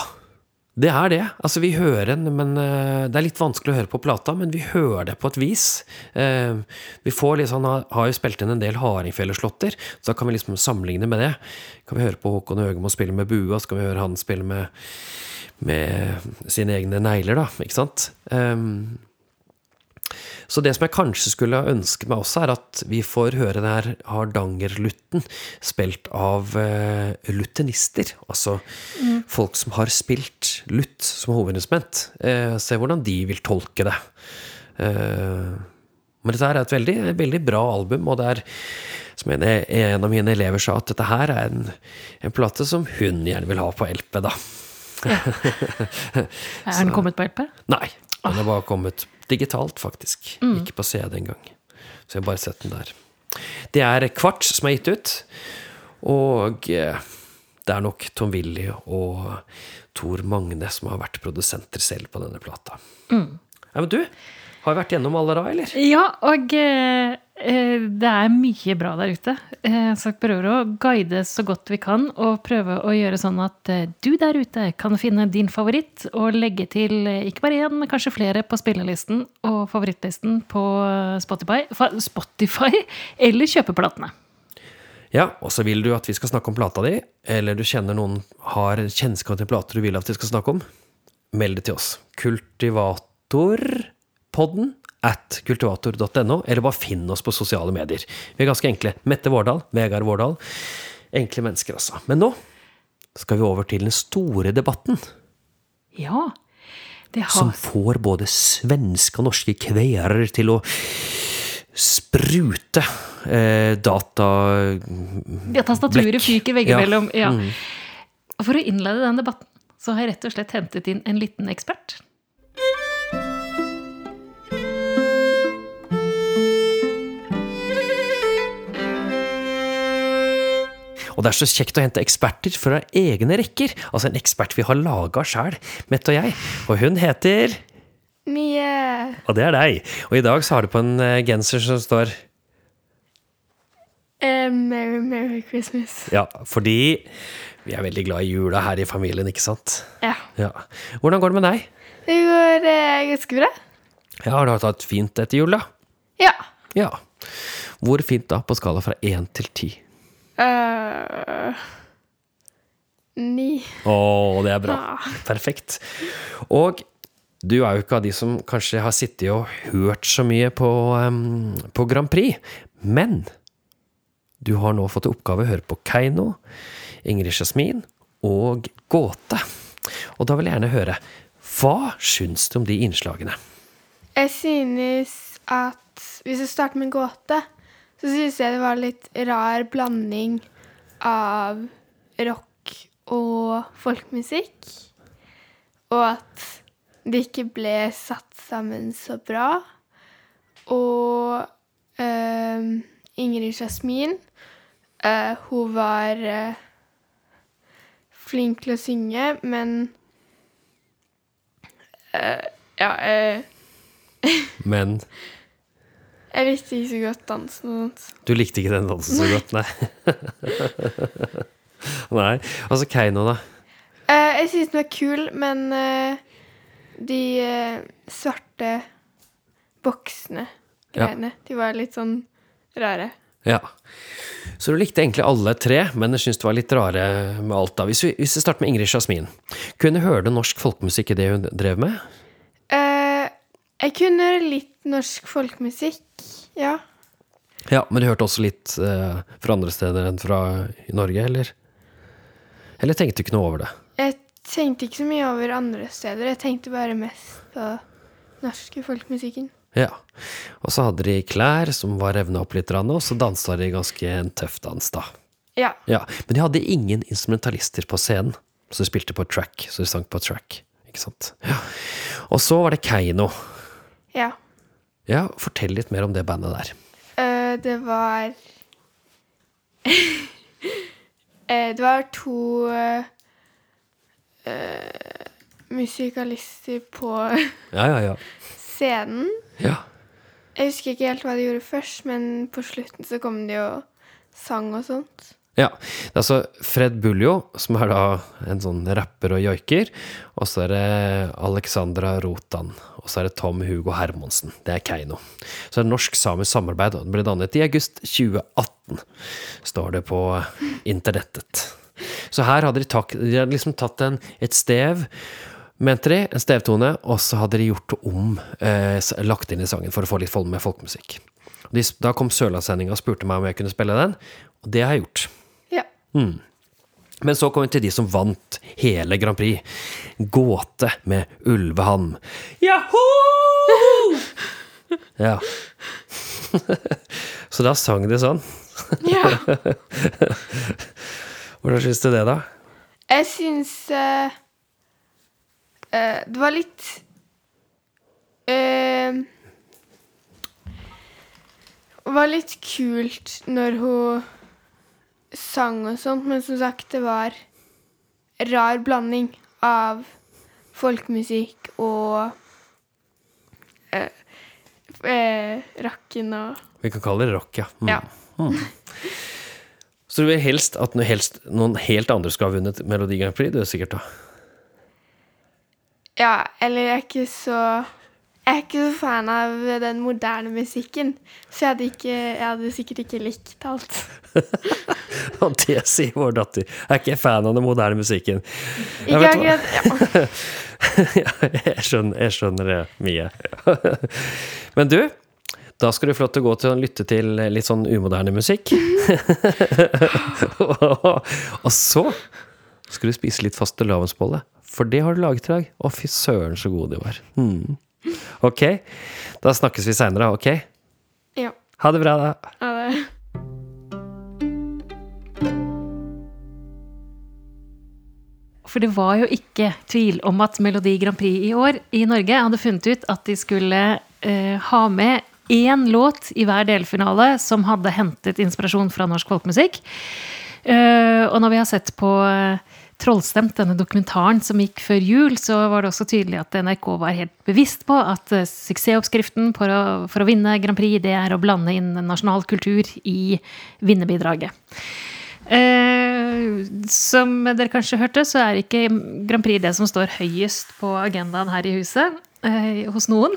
det er det. Altså, vi hører den, men eh, det er litt vanskelig å høre på plata, men vi hører det på et vis. Eh, vi får liksom, han har, jo spilt inn en del hardingfeleslåtter, så da kan vi liksom sammenligne med det. Kan vi høre på Håkon Høgemo spille med og så kan vi høre han spille med, med sine egne negler, da, ikke sant? Så det som jeg kanskje skulle ønske meg også, er at vi får høre det her Hardangerlutten spilt av uh, luthenister. Altså mm. folk som har spilt lutt som hovedinstrument. Uh, se hvordan de vil tolke det. Uh, men dette her er et veldig, veldig bra album, og det er som en, en, av mine elever sa, at dette her er en, en plate som hun gjerne vil ha på LP, da. Ja. <laughs> er den kommet på LP? Nei. Den er bare kommet digitalt, faktisk. Mm. Ikke på CD engang. Så jeg har bare sett den der. Det er Kvarts som er gitt ut. Og eh, det er nok Tom Willy og Tor Magne som har vært produsenter selv på denne plata. Mm. Ja, men du, har vært gjennom alle da, eller? Ja, og eh, eh, det er mye bra der ute. Eh, så vi prøver å guide så godt vi kan, og prøve å gjøre sånn at eh, du der ute kan finne din favoritt, og legge til eh, ikke bare én, men kanskje flere på spillelisten og favorittlisten på Spotify, Spotify <laughs> eller kjøpeplatene. Ja, og så vil du at vi skal snakke om plata di, eller du kjenner noen har kjennskap til plater du vil at vi skal snakke om, meld det til oss. Kultivator podden at kultivator.no, eller bare finn oss på sosiale medier. Vi er ganske enkle. Mette Vårdal, Vegard Vårdal. Enkle mennesker, altså. Men nå skal vi over til den store debatten. Ja. Har... Som får både svenske og norske kverer til å sprute eh, data... Ja, tastaturet fyker veggimellom. Ja. ja. Mm. For å innlede den debatten så har jeg rett og slett hentet inn en liten ekspert. Og det er så kjekt å hente eksperter fra egne rekker. Altså en ekspert vi har laga sjæl, Mette og jeg. Og hun heter Mie. Og det er deg. Og i dag så har du på en uh, genser som står uh, Merry, Merry Christmas. Ja, fordi vi er veldig glad i jula her i familien, ikke sant? Ja. ja. Hvordan går det med deg? Det går uh, ganske bra. Ja, Har du hatt det fint etter jul, da? Ja. ja. Hvor fint da, på skala fra én til ti? Uh, ni. Å, det er bra. Ah. Perfekt. Og du er jo ikke av de som kanskje har sittet og hørt så mye på, um, på Grand Prix, men du har nå fått i oppgave å høre på Keiino, Ingrid Jasmin og Gåte. Og da vil jeg gjerne høre, hva syns du om de innslagene? Jeg synes at Hvis vi starter med gåte, så syns jeg det var litt rar blanding av rock og folkmusikk. Og at det ikke ble satt sammen så bra. Og uh, Ingrid Jasmin, uh, hun var uh, flink til å synge, men Ja Men <laughs> jeg likte ikke så godt dansen og sånt. Du likte ikke den dansen så godt, nei? <laughs> nei. Altså Keiino, da? Uh, jeg syns den var kul, men uh, de uh, svarte boksene, greiene, ja. de var litt sånn rare. Ja. Så du likte egentlig alle tre, men jeg syns det var litt rare med alt, da. Hvis vi, hvis vi starter med Ingrid Jasmin. Kunne du høre norsk folkemusikk i det hun drev med? Jeg kunne litt norsk folkemusikk. Ja. Ja, Men du hørte også litt eh, fra andre steder enn fra Norge, eller? Eller tenkte du ikke noe over det? Jeg tenkte ikke så mye over andre steder. Jeg tenkte bare mest på norske folkemusikken. Ja. Og så hadde de klær som var revna opp litt, og så dansa de ganske en tøff dans, da. Ja. ja. Men de hadde ingen instrumentalister på scenen, så de spilte på track. Så de sang på track, ikke sant. Ja. Og så var det Keiino. Ja. Ja, Fortell litt mer om det bandet der. Uh, det var uh, <laughs> Det var to uh, musikalister på ja, ja, ja. <laughs> scenen. Ja. Jeg husker ikke helt hva de gjorde først, men på slutten så kom de og sang og sånt. Ja. Det er altså Fred Buljo, som er da en sånn rapper og joiker. Og så er det Alexandra Rotan. Og så er det Tom Hugo Hermonsen. Det er Keiino. Så det er norsk-samisk samarbeid. Og det ble dannet i august 2018, står det på internettet. Så her hadde de, tak, de hadde liksom tatt en, et stev, mente de, en stevtone, og så hadde de gjort det om, eh, lagt inn i sangen for å få litt folk med folkemusikk. Da kom Sørlandssendinga og spurte meg om jeg kunne spille den, og det har jeg gjort. Ja. Men så kom vi til de som vant hele Grand Prix. Gåte med Ulvehann. Jaho! <laughs> Ja. <laughs> Så da sang de sånn. Ja. <laughs> Hvordan syns du det, da? Jeg syns uh, uh, Det var litt uh, Det var litt kult når hun sang og sånt, men som sagt, det var rar blanding av folkemusikk og eh, eh, rakken og Vi kan kalle det rock, ja. Mm. Ja. Så du vil helst at noe helst, noen helt andre skal ha vunnet Melodi Grand Prix? Du er sikkert da. Ja, eller jeg er ikke så Jeg er ikke så fan av den moderne musikken, så jeg hadde, ikke, jeg hadde sikkert ikke likt alt. <laughs> Og det sier vår datter. Jeg er ikke fan av den moderne musikken. Ikke akkurat ja. <laughs> Ja, jeg skjønner, jeg skjønner det mye. <laughs> Men du, da skal du få lov til å gå til å lytte til litt sånn umoderne musikk. Og så skal du spise litt fastelavnsbolle, for det har du laget i dag. Å, fy søren, så god de var. Mm. <laughs> Ok, da snakkes vi seinere, ok? ja. Ha det bra, da. Ha det. For det var jo ikke tvil om at Melodi Grand Prix i år i Norge hadde funnet ut at de skulle eh, ha med én låt i hver delfinale som hadde hentet inspirasjon fra norsk folkemusikk. Eh, og når vi har sett på eh, Trollstemt, denne dokumentaren som gikk før jul, så var det også tydelig at NRK var helt bevisst på at eh, suksessoppskriften for å, for å vinne Grand Prix, det er å blande inn nasjonal kultur i vinnerbidraget. Eh, som dere kanskje hørte, så er ikke Grand Prix det som står høyest på agendaen her i huset. Eh, hos noen.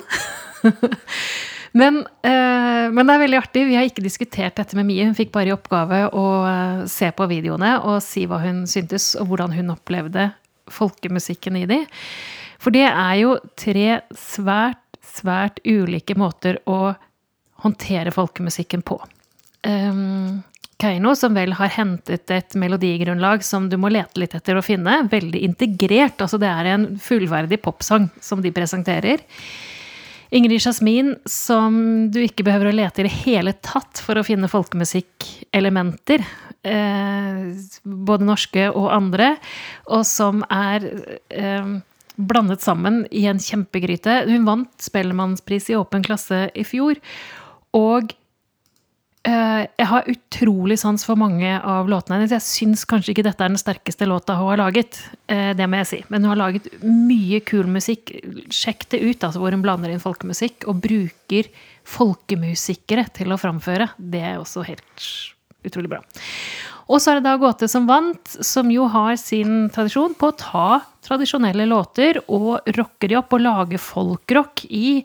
<laughs> men, eh, men det er veldig artig. Vi har ikke diskutert dette med Mie. Hun fikk bare i oppgave å eh, se på videoene og si hva hun syntes, og hvordan hun opplevde folkemusikken i de. For det er jo tre svært, svært ulike måter å håndtere folkemusikken på. Um, Keiino, som vel har hentet et melodigrunnlag som du må lete litt etter å finne. Veldig integrert. altså Det er en fullverdig popsang som de presenterer. Ingrid Jasmin, som du ikke behøver å lete i det hele tatt for å finne folkemusikkelementer. Eh, både norske og andre. Og som er eh, blandet sammen i en kjempegryte. Hun vant Spellemannspris i åpen klasse i fjor. Og jeg har utrolig sans for mange av låtene hennes. Jeg syns kanskje ikke dette er den sterkeste låta hun har laget. eh, Det må jeg si. Men hun har laget mye kul musikk. Sjekk det ut, altså hvor hun blander inn folkemusikk og bruker folkemusikere til å framføre. Det er også helt utrolig bra. Og så er det da Gåte som vant, som jo har sin tradisjon på å ta tradisjonelle låter og rocke de opp og lage folkrock i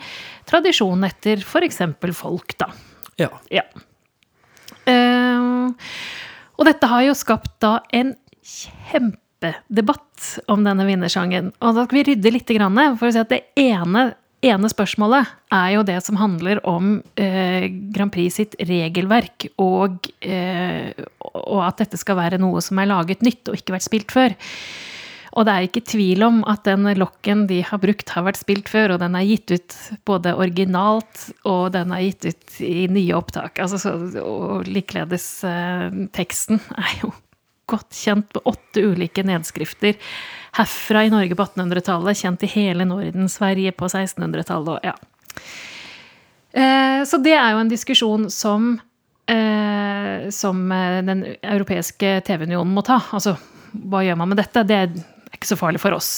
tradisjon etter f.eks. folk, da. Ja. Ja. Og dette har jo skapt da en kjempedebatt om denne vinnersangen. Og da skal vi rydde litt, for å si at det ene, ene spørsmålet er jo det som handler om eh, Grand Prix sitt regelverk, og, eh, og at dette skal være noe som er laget nytt og ikke vært spilt før. Og det er ikke tvil om at den lokken de har brukt, har vært spilt før, og den er gitt ut både originalt, og den er gitt ut i nye opptak. Altså, så, og likeledes eh, teksten er jo godt kjent med åtte ulike nedskrifter herfra i Norge på 1800-tallet, kjent i hele Norden, Sverige på 1600-tallet og ja. Eh, så det er jo en diskusjon som eh, som eh, den europeiske TV-unionen må ta. Altså, hva gjør man med dette? Det er ikke så farlig for oss.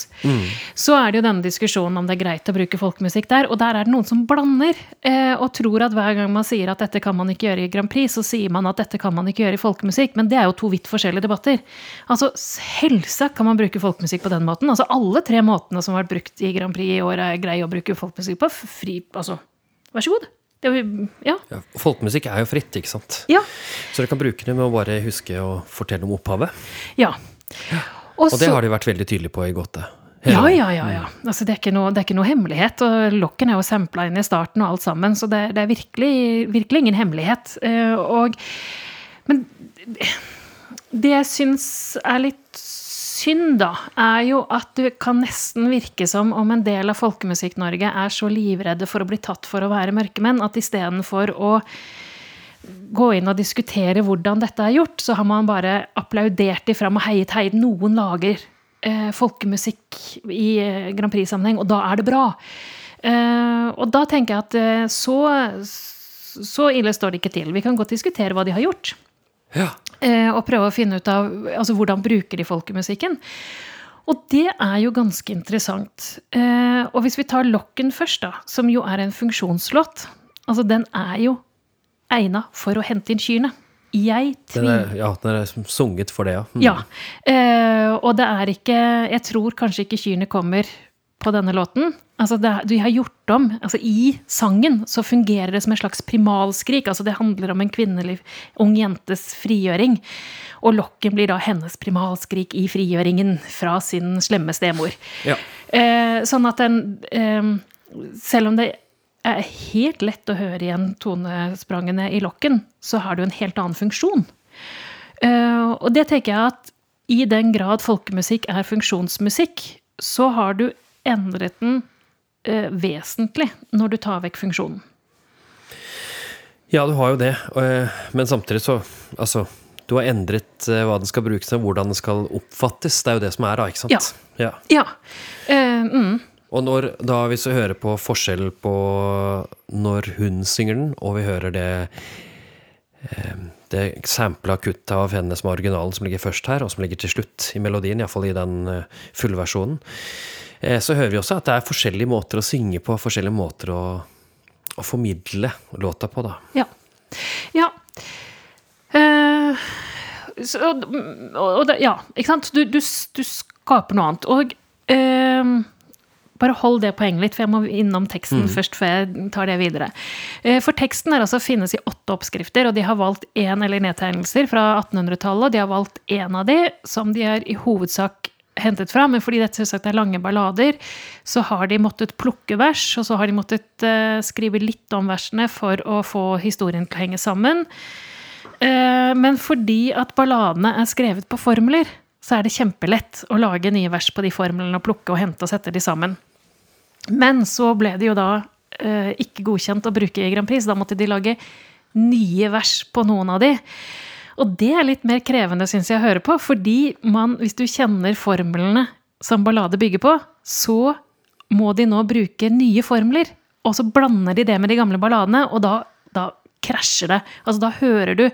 Så er det jo denne diskusjonen om det er greit å bruke folkemusikk der, og der er det noen som blander eh, og tror at hver gang man sier at dette kan man ikke gjøre i Grand Prix, så sier man at dette kan man ikke gjøre i folkemusikk, men det er jo to vidt forskjellige debatter. Altså, selvsagt kan man bruke folkemusikk på den måten. Altså, alle tre måtene som har vært brukt i Grand Prix i år, er greie å bruke folkemusikk på. Fri, altså, vær så god. ja. Ja, folkemusikk er jo fritt, ikke sant? Ja. Så dere kan bruke det med å bare huske å fortelle om opphavet. ja. Og det har de vært veldig tydelige på i Gåte. Ja, ja, ja. ja. Altså, det, er noe, det er ikke noe hemmelighet. Og lokken er jo sampla inn i starten og alt sammen, så det, det er virkelig, virkelig ingen hemmelighet. Eh, og, men det jeg syns er litt synd, da, er jo at det kan nesten virke som om en del av Folkemusikk-Norge er så livredde for å bli tatt for å være mørkemenn, at istedenfor å gå inn og diskutere hvordan dette er gjort, så har man bare applaudert de fram og heiet, heiet. Noen lager eh, folkemusikk i eh, Grand Prix-sammenheng, og da er det bra. Eh, og da tenker jeg at eh, så, så ille står det ikke til. Vi kan godt diskutere hva de har gjort, Ja. eh, og prøve å finne ut av altså, hvordan bruker de folkemusikken. Og det er jo ganske interessant. Eh, og hvis vi tar Lokken først, da, som jo er en funksjonslåt, altså den er jo egna for å hente inn kyrne. Jeg tviler er, ja, den er sunget for det, ja. Mm. ja. Uh, og det er ikke Jeg tror kanskje ikke kyrne kommer på denne låten. Altså det, de har gjort om altså I sangen så fungerer det som en slags primalskrik. altså Det handler om en kvinnelig ung jentes frigjøring. Og lokken blir da hennes primalskrik i frigjøringen fra sin slemme stemor. Ja. Uh, sånn at den uh, Selv om det er helt lett å høre igjen tonesprangene i lokken, så har det jo en helt annen funksjon. Eh, og det tenker jeg at i den grad folkemusikk er funksjonsmusikk, så har du endret den eh, vesentlig når du tar vekk funksjonen. Ja, du har jo det. eh, Men samtidig så Altså, du har endret hva den skal brukes til, hvordan den skal oppfattes. Det er jo det som er, da, ikke sant? Ja. ja. Ja. Uh, mm, Og når, da hvis vi hører på forskjell på når hun synger den, og vi hører det eh, det sampla kuttet av henne som er originalen, som ligger først her, og som ligger til slutt i melodien, iallfall i den eh, fullversjonen, eh, så hører vi også at det er forskjellige måter å synge på, forskjellige måter å, å formidle låta på, da. Ja. Ja. Eh, så, og, og ja, ikke sant? Du, du, du skaper noe annet. Og eh, bare hold det poenget litt, for jeg må innom teksten først før jeg tar det videre. Eh, For teksten er altså finnes i åtte oppskrifter, og de har valgt én eller nedtegnelser fra 1800-tallet, og de har valgt én av de som de er i hovedsak hentet fra, men fordi dette selvsagt er lange ballader, så har de måttet plukke vers, og så har de måttet eh, skrive litt om versene for å få historien til å henge sammen. Eh, men fordi at balladene er skrevet på formler, så er det kjempelett å lage nye vers på de formlene og plukke og hente og sette de sammen. Men så ble det jo da eh, ikke godkjent å bruke i Grand Prix, så da måtte de lage nye vers på noen av de. Og det er litt mer krevende, syns jeg, å høre på, fordi man, hvis du kjenner formlene som ballade bygger på, så må de nå bruke nye formler. Og så blander de det med de gamle balladene, og da, da krasjer det. Altså da hører du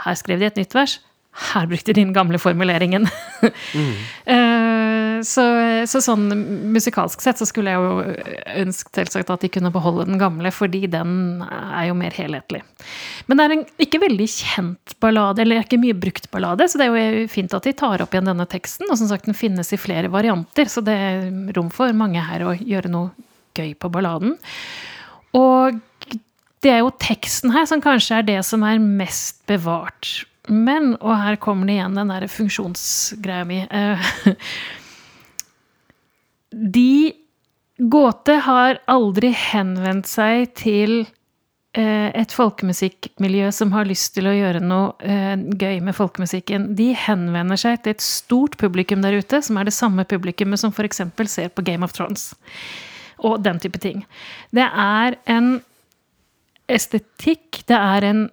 Her skrev de et nytt vers. Her brukte din gamle formuleringen. mm. <laughs> så, så sånn musikalsk sett så skulle jeg jo ønske selvsagt at de kunne beholde den gamle, fordi den er jo mer helhetlig. Men det er en ikke veldig kjent ballade, eller ikke mye brukt ballade, så det er jo fint at de tar opp igjen denne teksten. Og som sagt, den finnes i flere varianter, så det er rom for mange her å gjøre noe gøy på balladen. Og det er jo teksten her som kanskje er det som er mest bevart. Men, og her kommer det igjen den der funksjonsgreia mi eh, De Gåte har aldri henvendt seg til eh, et folkemusikkmiljø som har lyst til å gjøre noe eh, gøy med folkemusikken. De henvender seg til et stort publikum der ute, som er det samme publikummet som f.eks. ser på Game of Thrones. Og den type ting. Det er en estetikk, det er en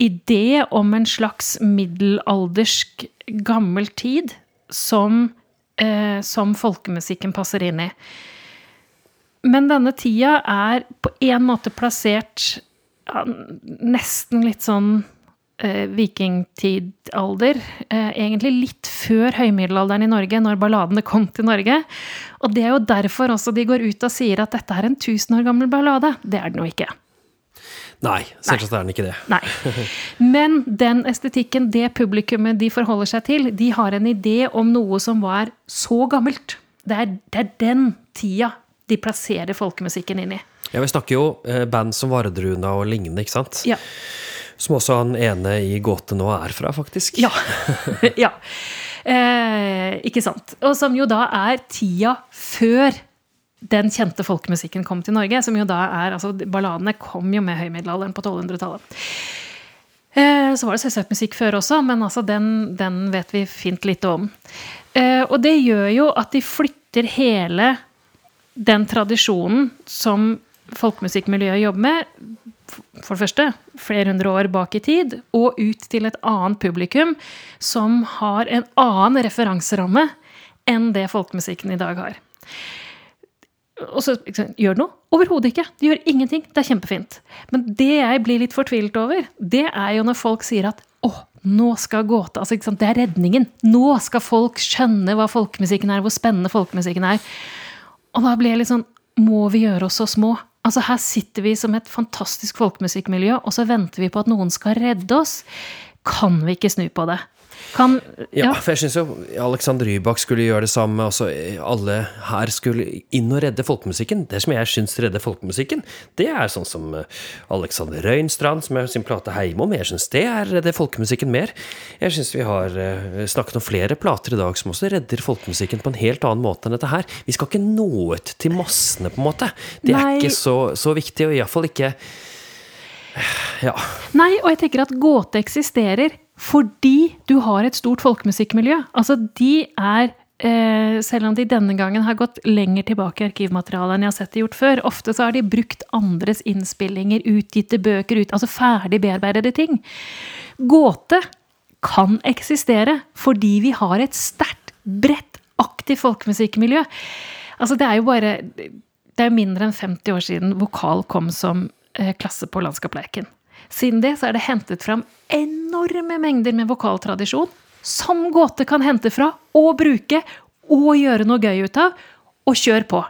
idé om en slags middelaldersk gammel tid som, eh, som folkemusikken passer inn i. Men denne tida er på en måte plassert ja, nesten litt sånn eh, vikingtidalder. Eh, egentlig litt før høymiddelalderen i Norge, når balladene kom til Norge. Og det er jo derfor også de går ut og sier at dette er en tusen år gammel ballade. Det er det nå ikke. Nei, selvsagt er den ikke det. Nei. Men den estetikken, det publikummet de forholder seg til, de har en idé om noe som var så gammelt. Det er, det er den tida de plasserer folkemusikken inn i. Ja, vi snakker jo eh, band som Vardruna og lignende, ikke sant? Ja. Som også han ene i Gåte nå er fra, faktisk. Ja. <laughs> ja. Eh, ikke sant. Og som jo da er tida før den kjente folkemusikken kom til Norge. Som jo da er Altså, balladene kom jo med høymiddelalderen på 1200-tallet. Eh, så var det selvsagt musikk før også, men altså den, den vet vi fint lite om. Eh, og det gjør jo at de flytter hele den tradisjonen som folkemusikkmiljøet jobber med, for det første flere hundre år bak i tid, og ut til et annet publikum som har en annen referanseramme enn det folkemusikken i dag har. Og så gjør det noe? Overhodet ikke. De gjør ingenting. Det er kjempefint. Men det jeg blir litt fortvilt over, det er jo når folk sier at å, nå skal gåta altså, Det er redningen. Nå skal folk skjønne hva folkemusikken er, hvor spennende folkemusikken er. Og da blir jeg litt sånn Må vi gjøre oss så små? Altså Her sitter vi som et fantastisk folkemusikkmiljø, og så venter vi på at noen skal redde oss. Kan vi ikke snu på det? Kan, ja. ja. for jeg syns jo Alexander Rybak skulle gjøre det samme. Altså, alle her skulle inn og redde folkemusikken. Det som jeg syns redder folkemusikken, det er sånn som eh, Alexander Røynstrand, som er sin plate heimom. Jeg syns det er redder folkemusikken mer. Jeg syns vi har uh, snakket om flere plater i dag som også redder folkemusikken på en helt annen måte enn dette her. Vi skal ikke nå ut til massene, på en måte. Det Nei. er ikke så, så viktig, og iallfall ikke ja. Nei, og jeg tenker at gåte eksisterer fordi du har et stort folkemusikkmiljø. Altså, de er eh, selv om de denne gangen har gått lenger tilbake i arkivmaterialet enn jeg har sett de gjort før, ofte så har de brukt andres innspillinger, utgitte bøker, ut, altså ferdig bearbeidede ting. Gåte kan eksistere fordi vi har et sterkt, bredt, aktivt folkemusikkmiljø. Altså, det er jo bare Det er mindre enn 50 år siden vokal kom som eh, klasse på Landskapleiken. Siden det så er det hentet fram enorme mengder med vokaltradisjon som gåte kan hente fra og bruke og gjøre noe gøy ut av. Og kjør på.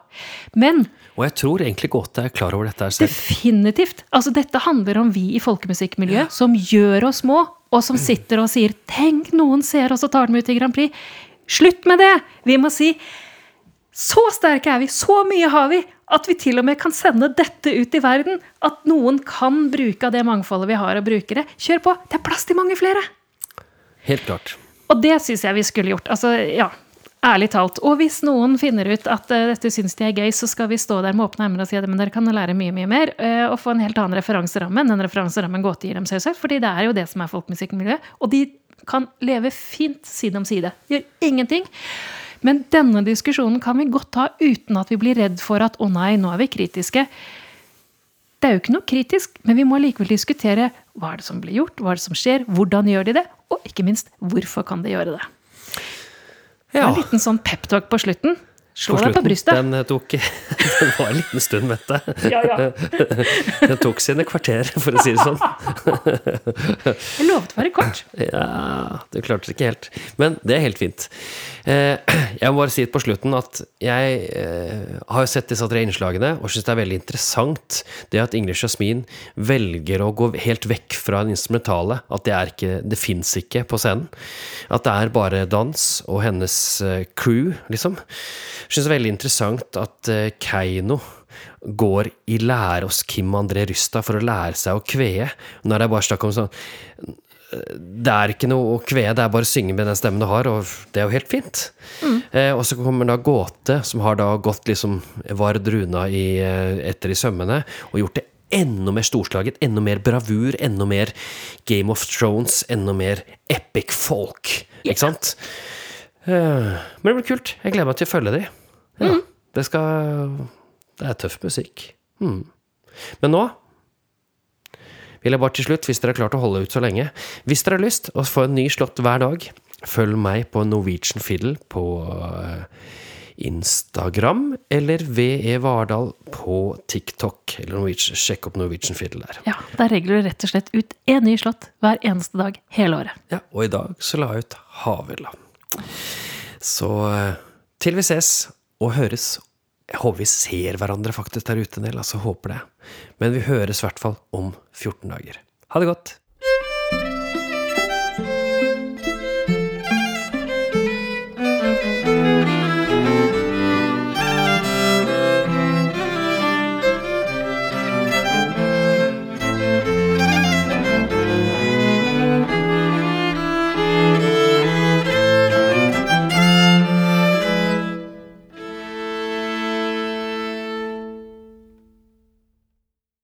Men og jeg tror egentlig Gåte er klar over dette selv. Definitivt. Altså, dette handler om vi i folkemusikkmiljøet ja. som gjør oss små, og som sitter og sier 'tenk, noen ser oss og tar dem ut i Grand Prix'. Slutt med det! Vi må si 'så sterke er vi, så mye har vi', at vi til og med kan sende dette ut i verden. At noen kan bruke av det mangfoldet vi har av brukere. Kjør på! Det er plass til mange flere! Helt klart. Og det syns jeg vi skulle gjort. Altså, ja, ærlig talt. Og hvis noen finner ut at uh, dette syns de er gøy, så skal vi stå der med åpne armer og si at dere kan lære mye, mye mer. Uh, og få en helt annen referanseramme enn den referanserammen Gåte gir dem, selvsagt. fordi det er jo det som er folkemusikkmiljøet. Og de kan leve fint side om side. Gjør ingenting. Men denne diskusjonen kan vi godt ta uten at vi blir redd for at 'å nei, nå er vi kritiske'. Det er jo ikke noe kritisk, men vi må likevel diskutere hva er det som blir gjort, hva er det som skjer, hvordan gjør de det, og ikke minst hvorfor kan de gjøre det. Ja. En liten sånn peptalk på slutten. Slå deg på brystet. Den, eh, tok, <laughs> den var en liten stund, vet du. Ja, ja. <laughs> Den tok sine kvarter, for å si det sånn. <laughs> Jeg lovet å være kort. Ja, du klarte det ikke helt. Men det er helt fint. Eh, <clears throat> jeg må bare si på slutten at jeg eh, har sett disse tre innslagene og syns det er veldig interessant det at Ingrid Jasmin velger å gå helt vekk fra den instrumentale. At det er ikke Det fins ikke på scenen. At det er bare dans og hennes crew, liksom. Syns det er veldig interessant at uh, Keiino går i lære hos Kim André Rysta for å lære seg å kvee. Nå er det bare snakk om sånn Det er ikke noe å kvee, det er bare å synge med den stemmen du har, og det er jo helt fint. Mm. Eh, og så kommer da Gåte, som har da gått liksom Vard Runa i, eh, etter i sømmene, og gjort det enda mer storslaget, enda mer bravur, enda mer Game of Thrones, enda mer epic folk. Ikke sant? Men det blir kult. Jeg gleder meg til å følge de. Ja, mm. Det skal Det er tøff musikk. Mm. Men nå vil jeg bare til slutt, hvis dere har klart å holde ut så lenge Hvis dere har lyst å få en ny slått hver dag, følg meg på Norwegian Fiddle på eh, Instagram, eller VE Vardal på TikTok. Eller sjekk opp Norwegian Fiddle der. Ja, der regler du rett og slett ut én ny slått hver eneste dag hele året. Ja, og i dag så la jeg ut Havilla. Så eh, til vi ses og høres. Jeg håper vi ser hverandre faktisk der ute en del, altså håper det. Men vi høres i hvert fall om 14 dager. Ha det godt!